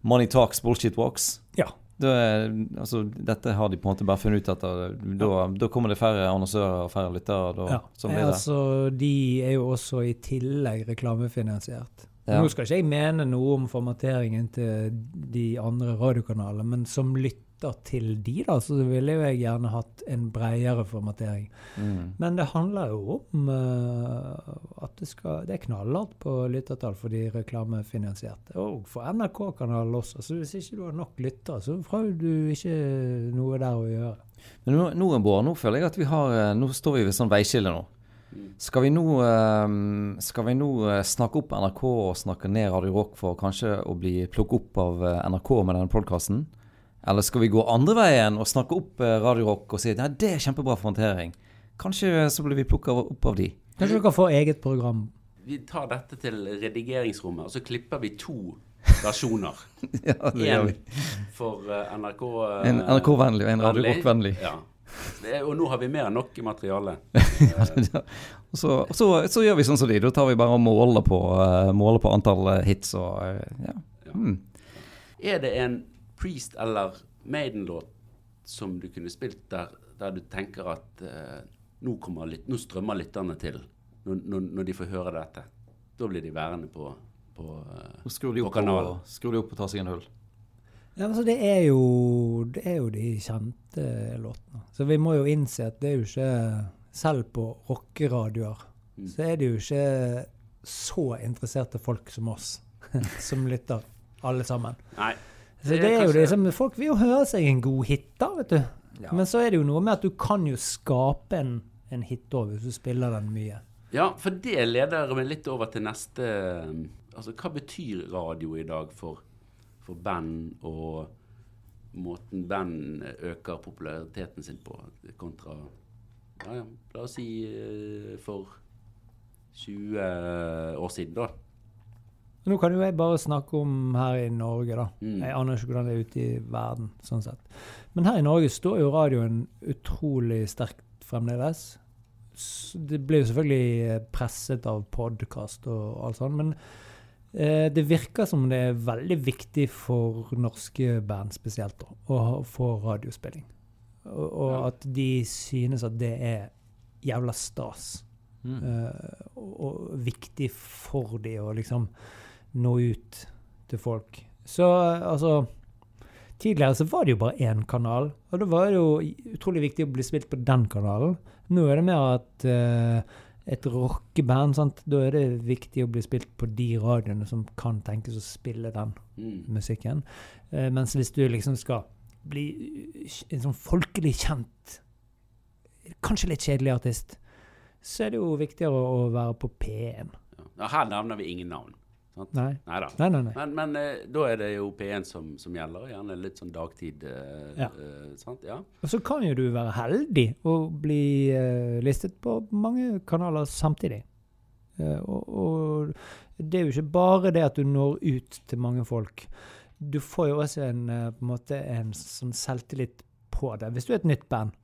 'money talks, bullshit walks'? Ja. Da er, altså, dette har de på en måte bare funnet ut etter. da, ja. da kommer det færre annonsører og færre lyttere. Da, Ja. som Eh, blir det. altså, de er jo også i tillegg reklamefinansiert. Ja. Nå skal ikke jeg mene noe om formateringen til de andre radiokanalene, men som lytter til de, da, så ville jo jeg gjerne hatt en bredere formatering. Mm. Men det handler jo om uh, at det, skal, det er knallhardt på lyttertall for de reklamefinansierte. Og for NRK-kanalen også. Så hvis ikke du har nok lyttere, så har du ikke noe der å gjøre. Men nå, Bård, nå føler jeg at vi har eh, Nå står vi ved sånn veiskille nå. Skal vi nå, eh, skal vi nå eh, snakke opp NRK og snakke ned Radio Rock for kanskje å bli plukket opp av eh, NRK med denne podkasten? Eller skal vi gå andre veien og snakke opp eh, Radio Rock og si at det er kjempebra for håndtering? Kanskje så blir vi plukka opp av de. Kanskje dere får eget program. Vi tar dette til redigeringsrommet, og så klipper vi to versjoner. ja, det gjør Én vi. for eh, NRK eh, En NRK-vennlig og en Radio. Rock-vennlig. Ja. Det og nå har vi mer enn nok materiale. Og så, så, så gjør vi sånn som de. Da tar vi bare og måler på, eh, måler på antall eh, hits og eh, ja. Mm. Er det en Priest eller Maiden-låt som du kunne spilt der der du tenker at eh, nå, kommer litt, nå strømmer lytterne til når, når, de får høre dette? Da blir de værende på, på, på kanalen. Skru skrur de opp og tar seg en øl. Ja, altså det, er jo, det er jo de kjente låtene. Så vi må jo innse at det er jo ikke Selv på rockeradioer Mm. så er det jo ikke så interesserte folk som oss som lytter, alle sammen. Nei. Så Det er det er jo det liksom, Folk vil jo høre seg en god hit, da, vet du. Ja. Men så er det jo noe med at du kan jo skape en, en hit òg, hvis du spiller den mye. Ja, for det leder meg litt over til neste Altså, hva betyr radio i dag for, for band og måten band øker populariteten sin på, kontra ja, ja, La oss si eh, for 20 år siden, da. Nå kan jo jeg bare snakke om her i Norge, da. Mm. Jeg aner ikke hvordan det er ute i verden, sånn sett. Men her i Norge står jo radioen utrolig sterkt fremdeles. Det blir jo selvfølgelig eh, presset av podkast og alt sånt, men eh, det virker som det er veldig viktig for norske band spesielt da, å få radiospilling. Og, og Ja. at de synes at det er jævla stas. Mm. Uh, og, viktig for de å liksom nå ut til folk. Så eh, altså Tidligere så var det jo bare én kanal, og da var det jo utrolig viktig å bli spilt på den kanalen. Nå er det mer at eh, et rockeband, sant? da er det viktig å bli spilt på de radioene som kan tenkes å spille den Mm. musikken. Eh, mens hvis du liksom skal bli en sånn folkelig kjent, kanskje litt kjedelig artist, så er det jo viktigere å være på P1. Ja. Her nevner vi ingen navn. Nei. Neida. Nei, nei, nei. Men, men eh, da er det jo P1 som, som gjelder, gjerne litt sånn dagtid. eh, Ja. sant? Ja. Og så kan jo du være heldig og bli eh, listet på mange kanaler samtidig. Eh, og, og det er jo ikke bare det at du når ut til mange folk. Du får jo også en, på en, måte en sånn selvtillit på det. Hvis du er et nytt band,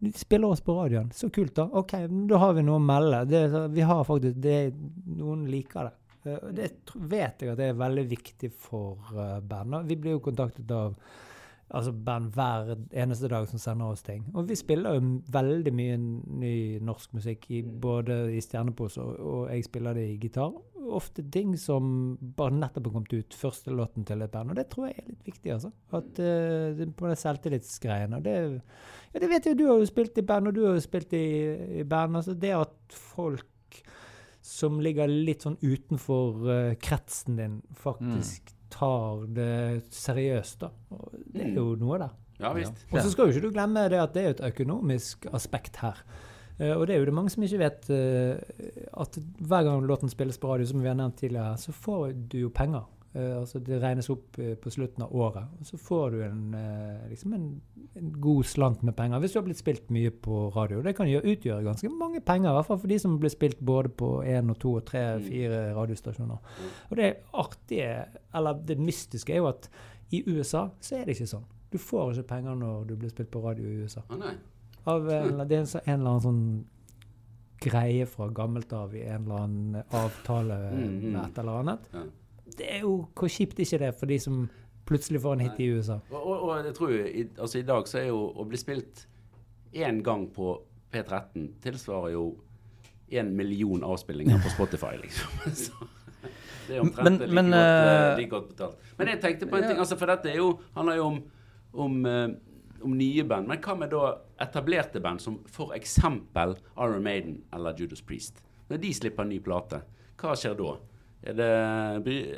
de spiller oss på radioen. Så kult, da. OK, da har vi noe å melde. Det, vi har faktisk det, Noen liker det. Eh, Det vet jeg at det er veldig viktig for bandet. Vi blir jo kontaktet av altså band hver eneste dag som sender oss ting. Og vi spiller jo veldig mye ny norsk musikk, i, både i Stjernepose og, og jeg spiller det i gitar. Ofte ting som bare nettopp har kommet ut, første låten til et band. Og det tror jeg er litt viktig, altså. At uh, På den selvtillitsgreiene. Det, ja, det vet jeg, du har jo spilt i band, og du har jo spilt i, i band. altså Det at folk som ligger litt sånn utenfor uh, kretsen din, faktisk tar det seriøst, da. Og det er jo noe der. ja visst. Og så skal jo ikke du glemme det at det er et økonomisk aspekt her. Uh, og det er jo det mange som ikke vet, uh, at hver gang låten spilles på radio, som vi har nevnt tidligere, så får du jo penger. Eh, altså Det regnes opp eh, på slutten av året. Og så får du en, eh, liksom en, en god slant med penger hvis du har blitt spilt mye på radio. Det kan utgjøre ganske mange penger, i hvert fall for de som blir spilt både på én og to og tre, Mm. fire radiostasjoner. Og det artige, eller det mystiske, er jo at i USA så er det ikke sånn. Du får ikke penger når du blir spilt på radio i USA. Å nei. Av en, det er en, en eller annen sånn greie fra gammelt av i en eller annen avtale Mm, mm. med et eller annet. Ja. Det er jo Hvor kjipt er ikke det for de som plutselig får en hit i USA? Og, og, og jeg tror i, altså i dag så er jo å bli spilt én gang på P13 tilsvarer jo én million avspillinger på Spotify, liksom. Så det er omtrent Men- like, men, godt, eh, eh, like godt betalt. Men jeg tenkte på en ja. ting, altså for dette er jo, handler jo om, om, eh, om nye band. Men hva med da etablerte band som f.eks. Iron Maiden eller Judas Priest? Når de slipper en ny plate, hva skjer da? Er det,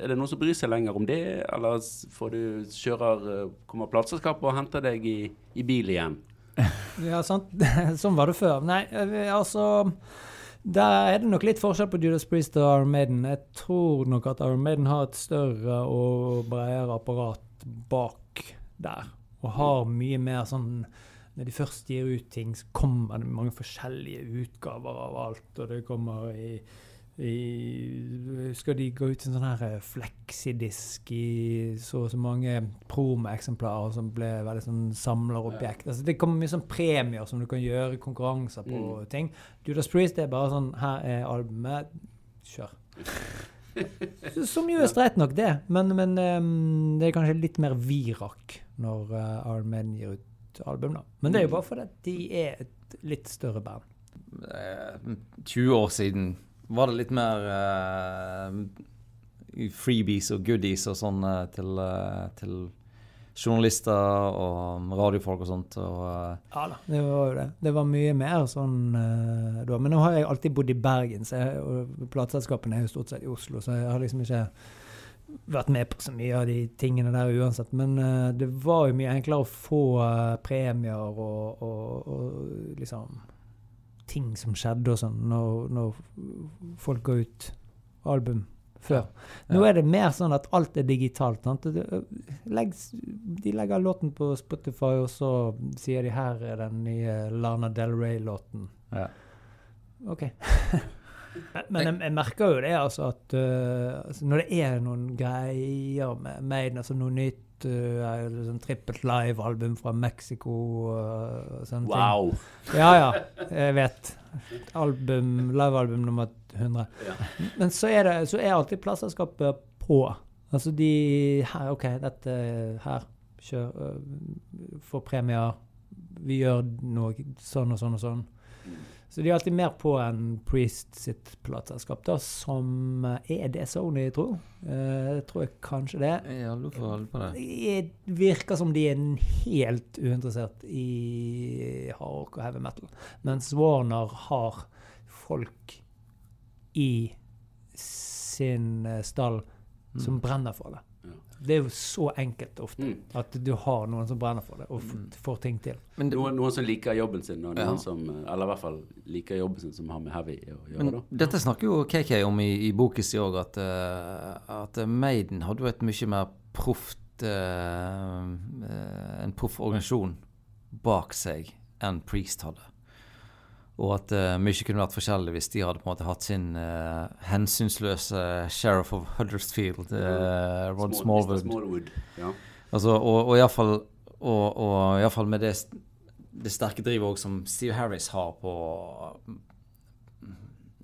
er det noen som bryr seg lenger om det, eller får du kjører, eh, kommer plateselskapet og henter deg i, i bil igjen? Ja, sant. sånn var det før. Nei, eh, altså Der er det nok litt forskjell på Judas Priest og Iron Maiden. Jeg tror nok at Iron Maiden har et større og bredere apparat bak der. Og har mye mer sånn Når de først gir ut ting, så kommer det mange forskjellige utgaver av alt. Og det kommer i i, skal de gå ut en sånn her eh, fleksidisk i så og så mange promo-eksemplarer som ble veldig sånn samlerobjekt. Altså, det kommer mye sånn premier som du kan gjøre konkurranser på Mm. ting. Judas Priest det er bare sånn Her er albumet. Kjør. Som jo er streit nok, det. Men, men um, det er kanskje litt mer virak når uh, Iron Maiden gir ut album, da. Men det er jo bare fordi de er et litt større band. Eh, 20 år siden var det litt mer uh, freebies og goodies og sånn uh, til, uh, til journalister og radiofolk og sånt. Og, Ja da, det var jo det. Det var mye mer sånn da. Men nå har jeg alltid bodd i Bergen, jeg, og plateselskapene er jo stort sett i Oslo, så jeg har liksom ikke vært med på så mye av de tingene der uansett. Men det var jo mye enklere å få premier og, og, og liksom ting som skjedde og sånn, når, når folk ga ut album før. Nå er det mer sånn at alt er digitalt. Sant? Legg, de legger låten på Spotify, og så sier de her er den nye Lana Del Rey-låten. Ja. OK. Men jeg, jeg merker jo det, altså, at uh, altså, når det er noen greier med Maiden, altså noe nytt uh, sånn trippelt live-album fra Mexico uh, og sånne ting. Wow! Ja, ja, jeg vet. Album, livealbum nummer 100. Ja. Men så er, det, så er alltid plateselskapet på. Altså de her, OK, dette her. Kjør. Uh, Få premier. Vi gjør noe sånn og sånn og sånn. Så de er alltid mer på enn Priest sitt plateselskap, som eh, Er det Sony, tro? tror. Jeg tror jeg kanskje det. Ja, du får holde på det. Det virker som de er helt uinteressert i hardrock og heavy metal. Mens Warner har folk i sin eh, stall som brenner for det. Det er jo så enkelt ofte Mm. at du har noen som brenner for det, og Mm. får ting til. Men, det- Noen, noen som liker jobben sin, og noen Ja. som Eller i hvert fall liker jobben sin som har med heavy å gjøre. men da. dette snakker jo KK om i, i boken sin òg, at, eh, at Maiden hadde jo et mye mer proft eh, eh, En proff organisasjon bak seg enn Priest hadde. Og at uh, mye kunne vært forskjellig hvis de hadde på en måte hatt sin uh, hensynsløse sheriff of Huddersfield, uh, Rod Small- Smallwood. Smallwood. Ja. Altså, og, og iallfall og, og i hvert fall med det, det sterke drivet som Steve Harris har på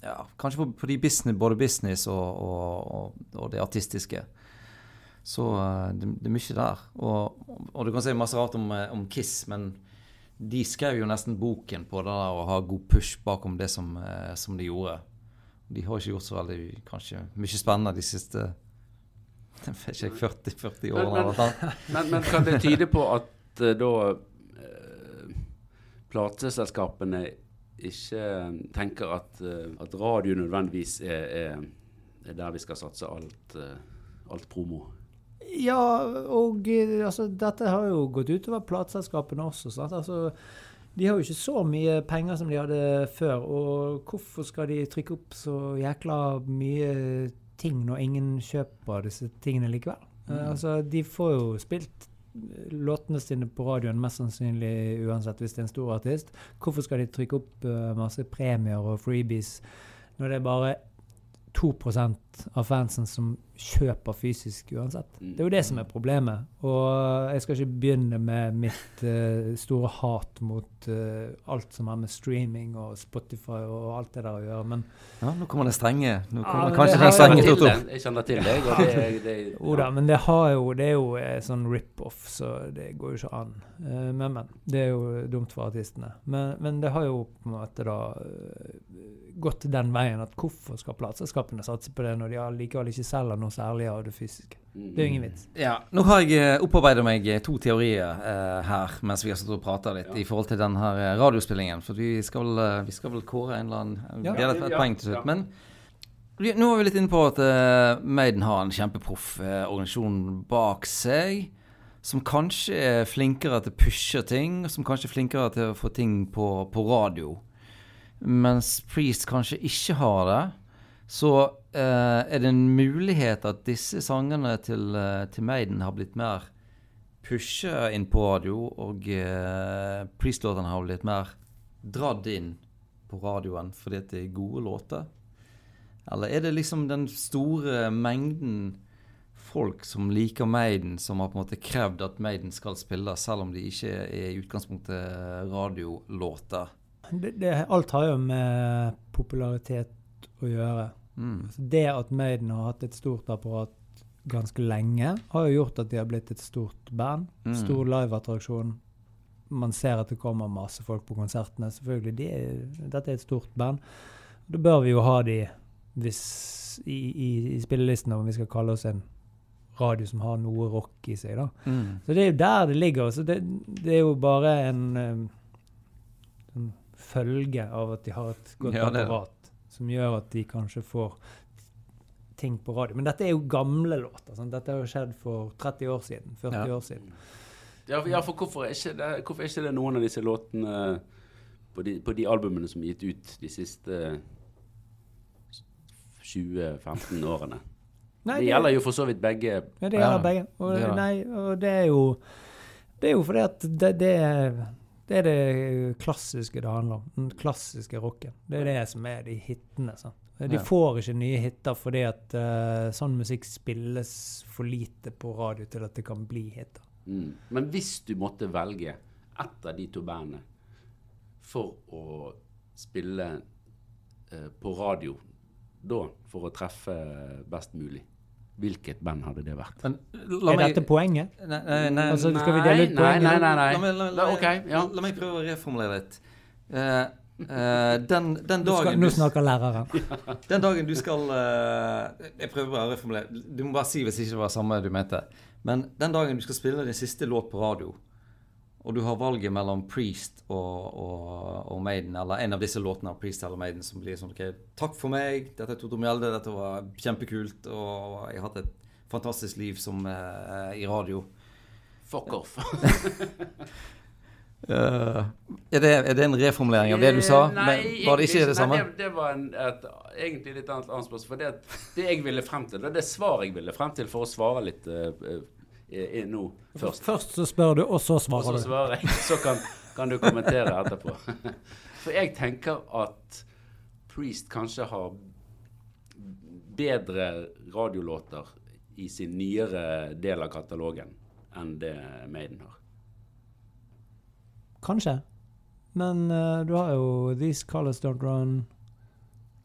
Ja, kanskje på, på de business, både business og, og, og, det artistiske. Så det, det er mye der. Og, og du kan si masse rart om, om Kiss, men de skrev jo nesten boken på det der å ha god push bakom det som, eh, som de gjorde. De har ikke gjort så veldig kanskje mye spennende de siste jeg vet ikke, 40-40 årene. Men- men. Men, men kan det tyde på at eh, da eh, plateselskapene ikke tenker at, at radio nødvendigvis er, er, er der vi skal satse alt, alt promo? Ja, og eh, altså, dette har jo gått utover plateselskapene også. Altså, de har jo ikke så mye penger som de hadde før. Og hvorfor skal de trykke opp så jækla mye ting når ingen kjøper disse tingene likevel? Eh, altså, de får jo spilt eh, låtene sine på radioen mest sannsynlig uansett hvis det er en stor artist. Hvorfor skal de trykke opp uh, masse premier og freebies når det er bare 2 av fansen som kjøper fysisk uansett. Mm. Det er jo det som er problemet. Og jeg skal ikke begynne med mitt uh, store hat mot uh, alt som har med streaming og Spotify og alt det der å gjøre, men Ja, nå kommer den strenge. Nå kommer ja, kanskje det den strenge Jeg kjenner til Toto. det, jeg kjenner til deg, og det, det, Jo da, men det, har jo, det er jo eh, sånn rip-off, så det går jo ikke an. Uh, Men, men. Det er jo dumt for artistene. Men, men det har jo på en måte da gått den veien at hvorfor skal plateselskapene satse på det når de allikevel ikke selger noe særlig av det fysiske? Det er jo ingen vits. Ja, Nå har jeg eh, opparbeidet meg eh, to teorier eh, her mens vi har stått og prata litt Ja. i forhold til denne eh, radiospillingen. For vi skal, vel, vi skal vel kåre en eller annen Ja. ja, et, et poeng til slutt. ja. Men vi, nå er vi litt inne på at eh, Maiden har en kjempeproff eh, organisasjon bak seg. Som kanskje er flinkere til å pushe ting, og som kanskje er flinkere til å få ting på, på radio. Mens Priest kanskje ikke har det. Så eh, er det en mulighet at disse sangene til, eh, til Maiden har blitt mer pusha inn på radio, og eh, Priest-låtene har blitt mer dratt inn på radioen fordi det er gode låter? Eller er det liksom den store mengden folk som liker Maiden, som har på en måte krevd at Maiden skal spille, selv om de ikke er i utgangspunktet radiolåter? Det, det, alt har jo med popularitet å gjøre. Mm. Det at Maiden har hatt et stort apparat ganske lenge, har jo gjort at de har blitt et stort band. Mm. Stor liveattraksjon. man ser at det kommer masse folk på konsertene. Selvfølgelig, de er, Dette er et stort band. Da bør vi jo ha de hvis, i, i, i spillelisten om vi skal kalle oss en radio som har noe rock i seg. da. Mm. Så det er jo der det ligger. Så det, det er jo bare en, um, en følge av at de har et godt Ja, apparat, som gjør at de kanskje får ting på radio. Men dette er jo gamle låter. Sant? Dette har jo skjedd for 30 år siden. 40 Ja. år siden. Ja, for- ja, for hvorfor er, ikke det, hvorfor er ikke det noen av disse låtene på de, på de albumene som er gitt ut de siste 20-15 årene? Nei, Det gjelder jo for så vidt begge. Ja, det gjelder Ja, begge. Og, det nei, og det er jo Det er jo fordi at det, det, er, det er det klassiske det handler om. Den klassiske rocken. Det er det som er de hitene. Sant? De får ikke nye hiter fordi at uh, sånn musikk spilles for lite på radio til at det kan bli hiter. Mm. Men hvis du måtte velge ett av de to bandene for å spille uh, på radio da, for å treffe best mulig, hvilket band hadde det vært? Men la Er dette poenget? Nei, nei, nei, Altså, skal vi dele ut poenget? nei, nei, nei. La meg, la, la, La- ja. la meg prøve å reformulere litt. Uh, uh, den, den Nå, skal, nå snakker læreren. den dagen du skal uh, Jeg prøver bare å reformulere. Du må bare si hvis ikke det var samme du mente. Men den dagen du skal spille din siste låt på radio, og du har valget mellom Priest og, og, og Maiden, eller en av disse låtene av Priest eller Maiden som blir sånn OK, takk for meg, dette er Toto Mjelde, dette var kjempekult, og jeg har hatt et fantastisk liv som uh, i radio. Fuck off. uh, er, det, er det en reformulering av det du sa? Nei, Men var det ikke det samme? Nei, det, det var en, et, egentlig litt annet, spørsmål. For det, det jeg ville frem til, det er det svaret jeg ville frem til, for å svare litt eh, eh, nå først. Først så spør du, og så Og så svarer du. jeg, så kan, kan du kommentere etterpå. For jeg tenker at Priest kanskje har bedre radiolåter i sin nyere del av katalogen enn det Maiden har. Kanskje. Men uh, du har jo These Colors Don't Run.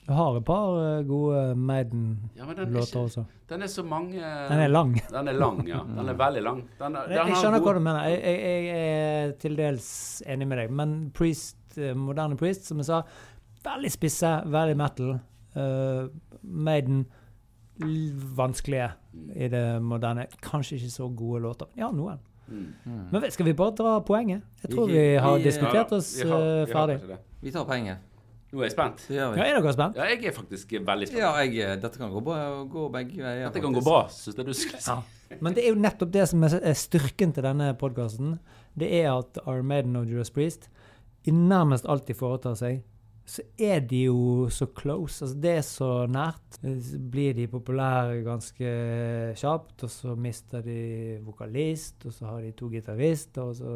Du har et par eh, gode er, Maiden-låter ja, også. den er så mange Den er lang. Den er lang, ja. Den er veldig lang. Den er, Jeg, den jeg har skjønner hva du mener. Jeg, jeg, jeg er til dels enig med deg. Men Priest, eh, moderne Priest, som jeg sa, veldig spisse, veldig metal. Uh, Maiden vanskelige i det moderne. Kanskje ikke så gode låter. Ja, noen. Mm. Men skal vi bare dra poenget? Jeg tror Vi- har diskutert Ja, oss vi har- eh, vi har ferdig. Vi tar penger. Nå er jeg spent. Ja, er dere spent? Ja, jeg er faktisk veldig spent. Ja, jeg, eh, dette kan gå, bra, gå begge veier. Dette kan gå bra, syns jeg du skulle si. Ja. Men det er jo nettopp det som er styrken til denne podkasten. Det er at Armaden og Judas Priest i nærmest alt de foretar seg, så er de jo så close. Altså, det er så nært. Så blir de populære ganske kjapt, og så mister de vokalist, og så har de to gitarister, og så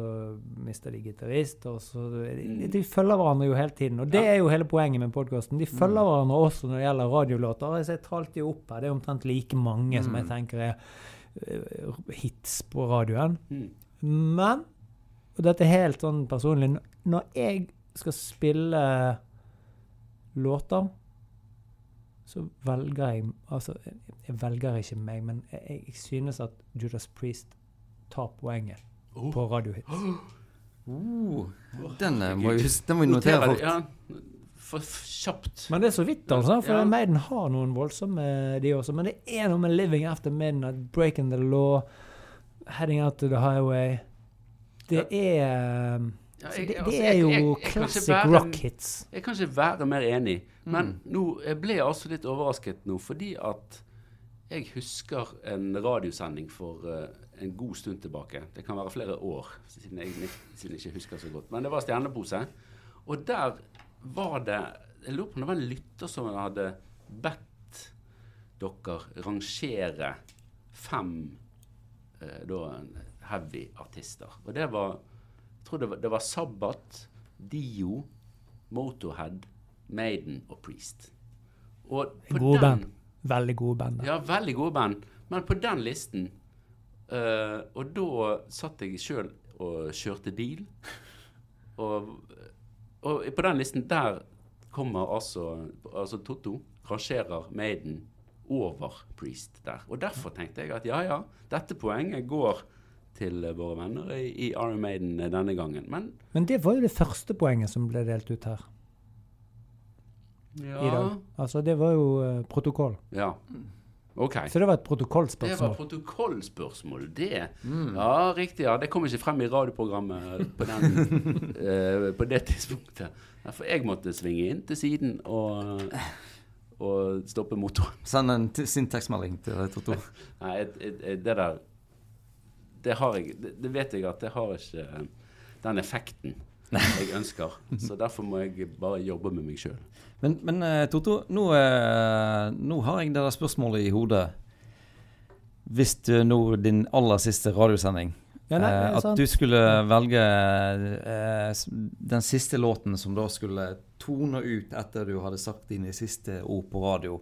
mister de gitarist, og så de, de følger hverandre jo hele tiden. Og det er jo hele poenget med podkasten. De følger hverandre også når det gjelder radiolåter. Jeg jeg tralte jo opp her. Det er omtrent like mange som jeg tenker er eh, hits på radioen. Mm. Men og dette er helt sånn personlig Når jeg skal spille låter, så velger jeg Altså, jeg- velger ikke meg, men jeg, jeg synes at Judas Priest tar poenget Oh. på radiohit. Oh. den, eh, må vi, den må vi notere fort. Ja, for for kjapt. Men det er så vidt, altså. For Ja. Maiden har noen voldsomme, de også. Men det er noe med 'Living After Midnight', 'Breaking the Law', 'Heading Out to the Highway'. Det er Ja, jeg- det, altså, det er jo jeg- jeg classic rock hits. Jeg kan ikke være mer enig, men Mm. nå jeg ble altså litt overrasket nå, fordi at jeg husker en radiosending for uh, en god stund tilbake. Det kan være flere år, siden jeg, siden ikke husker så godt. Men det var Stjernepose. Og der var det Jeg lurer på om det var en lytter som hadde bedt dere rangere fem uh, da, heavy-artister. Og det var tror det var, det var Sabbat, Dio, Motorhead, Maiden og Priest. Og på Gode den, band. Veldig gode band. da. Ja, veldig gode band. Men på den listen uh, Og da satt jeg sjøl og kjørte bil. Og, og på den listen der kommer altså, altså Totto rangerer Maiden over Priest der. Og derfor tenkte jeg at ja, ja, dette poenget går til våre venner i, i Iron Maiden denne gangen. Men Men det var jo det første poenget som ble delt ut her ja, i dag. Altså, det var jo uh, protokoll. ja. OK. Så det var et protokollspørsmål? Det var protokollspørsmål. det. Ja, riktig. ja. Det kom ikke frem i radioprogrammet på, den, uh, på det tidspunktet. Ja, For jeg måtte svinge inn til siden og, og stoppe motoren. Send en t- sin tekstmelding til Toto. Nei, jeg, jeg, jeg- det der Det har jeg det, vet jeg at det har ikke eh, den effekten jeg ønsker. Så derfor må jeg bare jobbe med meg sjøl. Men, men eh, Toto, nå, eh, nå har jeg det der spørsmålet i hodet. Hvis du nå din aller siste radiosending Ja, nei, At du skulle velge eh, den siste låten som da skulle tone ut etter du hadde sagt dine siste ord på radio.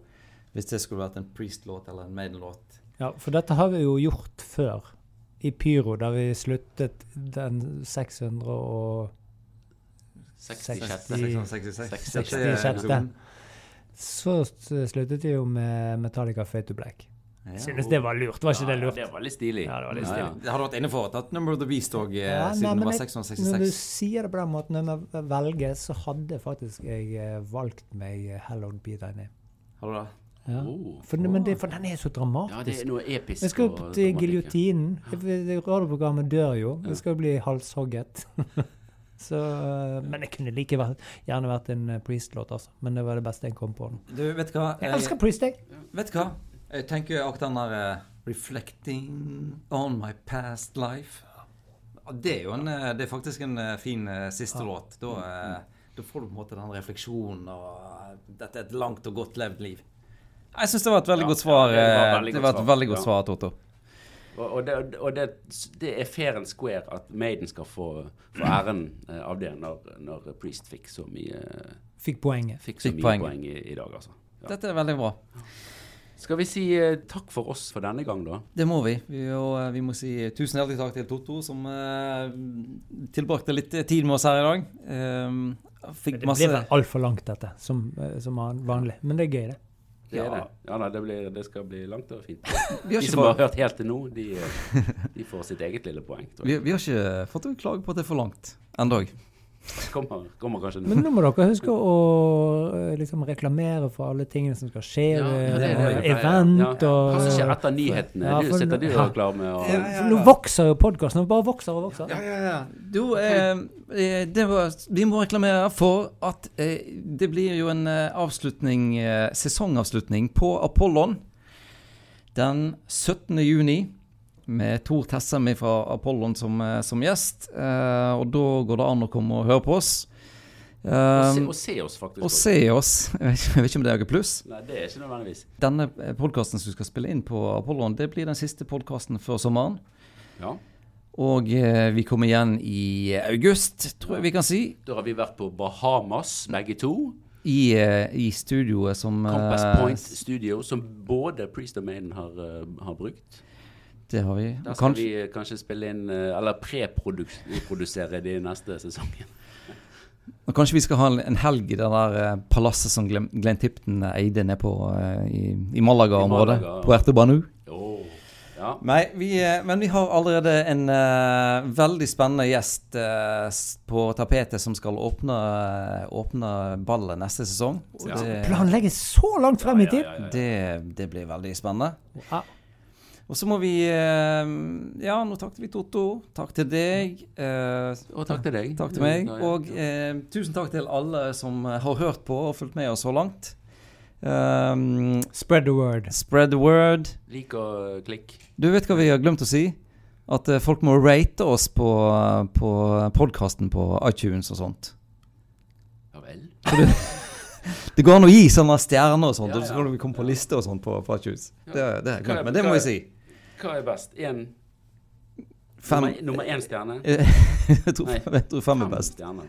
Hvis det skulle vært en Priest-låt eller en Maiden-låt. Ja, for dette har vi jo gjort før. I Pyro, da vi sluttet den 600 og 66. 66. 66. Så sluttet vi jo med Metallica Fate to Black. Ja. Synes det var lurt. Var ikke det lurt? Ja, det var litt stilig. Ja, det var litt Ja, ja. Det hadde vært inne for at Number of the Beast òg, ja, siden nei, det var 666? Når du sier det på den måten, når jeg velger, så hadde faktisk jeg eh, valgt meg eh, Hallowed Be Thy Name. Har du det? Ja. Oh. For, men det, for den er så Ja, det er noe episk. Vi skal opp til giljotinen. ja. Radioprogrammet dør jo. Ja. Det skal bli halshogget. så, eh, men det kunne like gjerne vært en eh, Priest-låt, altså. Men det var det beste jeg kom på. nå. Du, vet hva? Jeg elsker Priest, jeg. Vet du hva? Jeg tenker akkurat den der uh, 'Reflecting on my past life'. Det er jo en, det er faktisk en fin uh, siste låt. Da, uh, da får du på en måte den refleksjonen og Dette er et langt og godt levd liv. Jeg syns det var et veldig Ja, godt svar. ja, det var eh, veldig det var et svar. veldig godt Ja. svar, Toto. Og, og, det, og det, det er fair and square at Maiden skal få, få æren eh, av det, når, når Priest fikk så mye, Fikk poenget. fikk så Fikk mye poeng. poeng, i, i dag, altså. Ja. Dette er veldig bra. Skal vi si eh, takk for oss for denne gang, da? Det må vi. Vi, og, vi må si tusen hjertelig takk til Toto, som uh, tilbrakte litt tid med oss her i dag. Um, fikk Det masse blir vel altfor langt, dette, som, som vanlig. Men det er gøy, det. Det Ja. Ja, nei, det, blir, det skal bli langt og fint. Vi har De som som har hørt helt til nå, de, de får sitt eget lille poeng. Tror vi, vi har ikke fått en klage på at det er for langt ennå. Kommer, kommer kanskje nå. Men nå må dere huske å eh, liksom reklamere for alle tingene som skal skje. Ja, ja, det eh, det. Ja. event Ja. og Hva som skjer etter nyhetene? Ja, du sitter du og klar med å For Nå vokser jo podkasten. Den bare vokser og vokser. Ja, ja, ja. Du, eh, eh, det var, vi må reklamere for at eh, det blir jo en eh, avslutning, eh, sesongavslutning på Apollon den 17. juni. Med Tor Tessem fra Apollon som, eh, som gjest. Eh, og da går det an å komme og høre på oss. Og se, Eh, og se oss, faktisk. og se oss. Jeg vet ikke- jeg vet ikke om det er noe pluss. Nei, det er ikke nødvendigvis. Denne podkasten som du skal spille inn på Apollon, det blir den siste podkasten før sommeren. Ja. Og eh, vi kommer igjen i august, tror jeg vi kan si. Da har vi vært på Bahamas, begge to. I, eh, i studioet som Compass eh, Point Studio, som både Priest og Maiden har, eh, har brukt. Det har vi. Da skal Kanskje, vi eh, kanskje spille inn, eh, eller preprodusere de neste sesongen. og kanskje vi skal ha en, helg i det der eh, palasset som Glenn, Glenn Tipton eide nede på i, i Malaga-området. Malaga, ja. Puerto Banu. Oh, ja. Nei, vi, men vi har allerede en uh, veldig spennende gjest uh, på tapetet som skal åpne, åpne ballet neste sesong. Ja. det, Planlegges så langt frem i Ja, tid! ja, ja, ja. det, det blir veldig spennende. Ja. Og så må vi eh, Ja, nå takket vi Totto. Takk til deg. eh, Og takk til deg. Takk til meg. Ja, ja. Og eh, tusen takk til alle som har hørt på og fulgt med oss så langt. Um, Spread the word. spread the word. Lik og klikk. Du vet hva vi har glemt å si? At folk må rate oss på, på podkasten på iTunes og sånt. Ja vel. Det går an å gi sånne stjerner og sånt, Ja, og så ja. kan vi komme på liste og sånt på, på iTunes. Ja. Det, det glemt, men det må vi si. Hva er best? Én Fem nummer, én stjerne? Jeg tror, jeg tror fem er best. stjerner.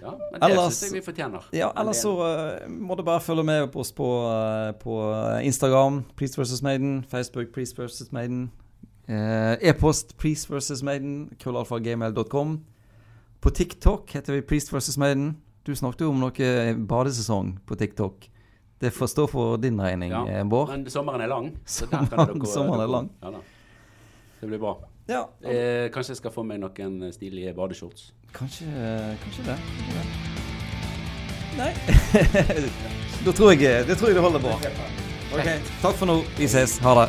Ja, men det Ellers- syns jeg vi fortjener. Ja, ellers så uh, må du bare følge med på oss på, uh, på Instagram, Priest vs. Maiden, Facebook, Priest vs. Maiden, eh, e-post Priest vs. Maiden, krøllalfagmail.com. På TikTok heter vi Priest vs. Maiden. Du snakket jo om noe badesesong på TikTok. Det får stå for din regning, Ja, eh, Bård. Men sommeren er lang. Så Sommeren- sommeren er lang. Ja, da. Det blir bra. Ja, Eh, kanskje jeg skal få meg noen stilige badeshorts. kanskje, kanskje det. Nei. da tror jeg det tror jeg det holder bra. Ok, Takk for nå. Vi ses. Ha det.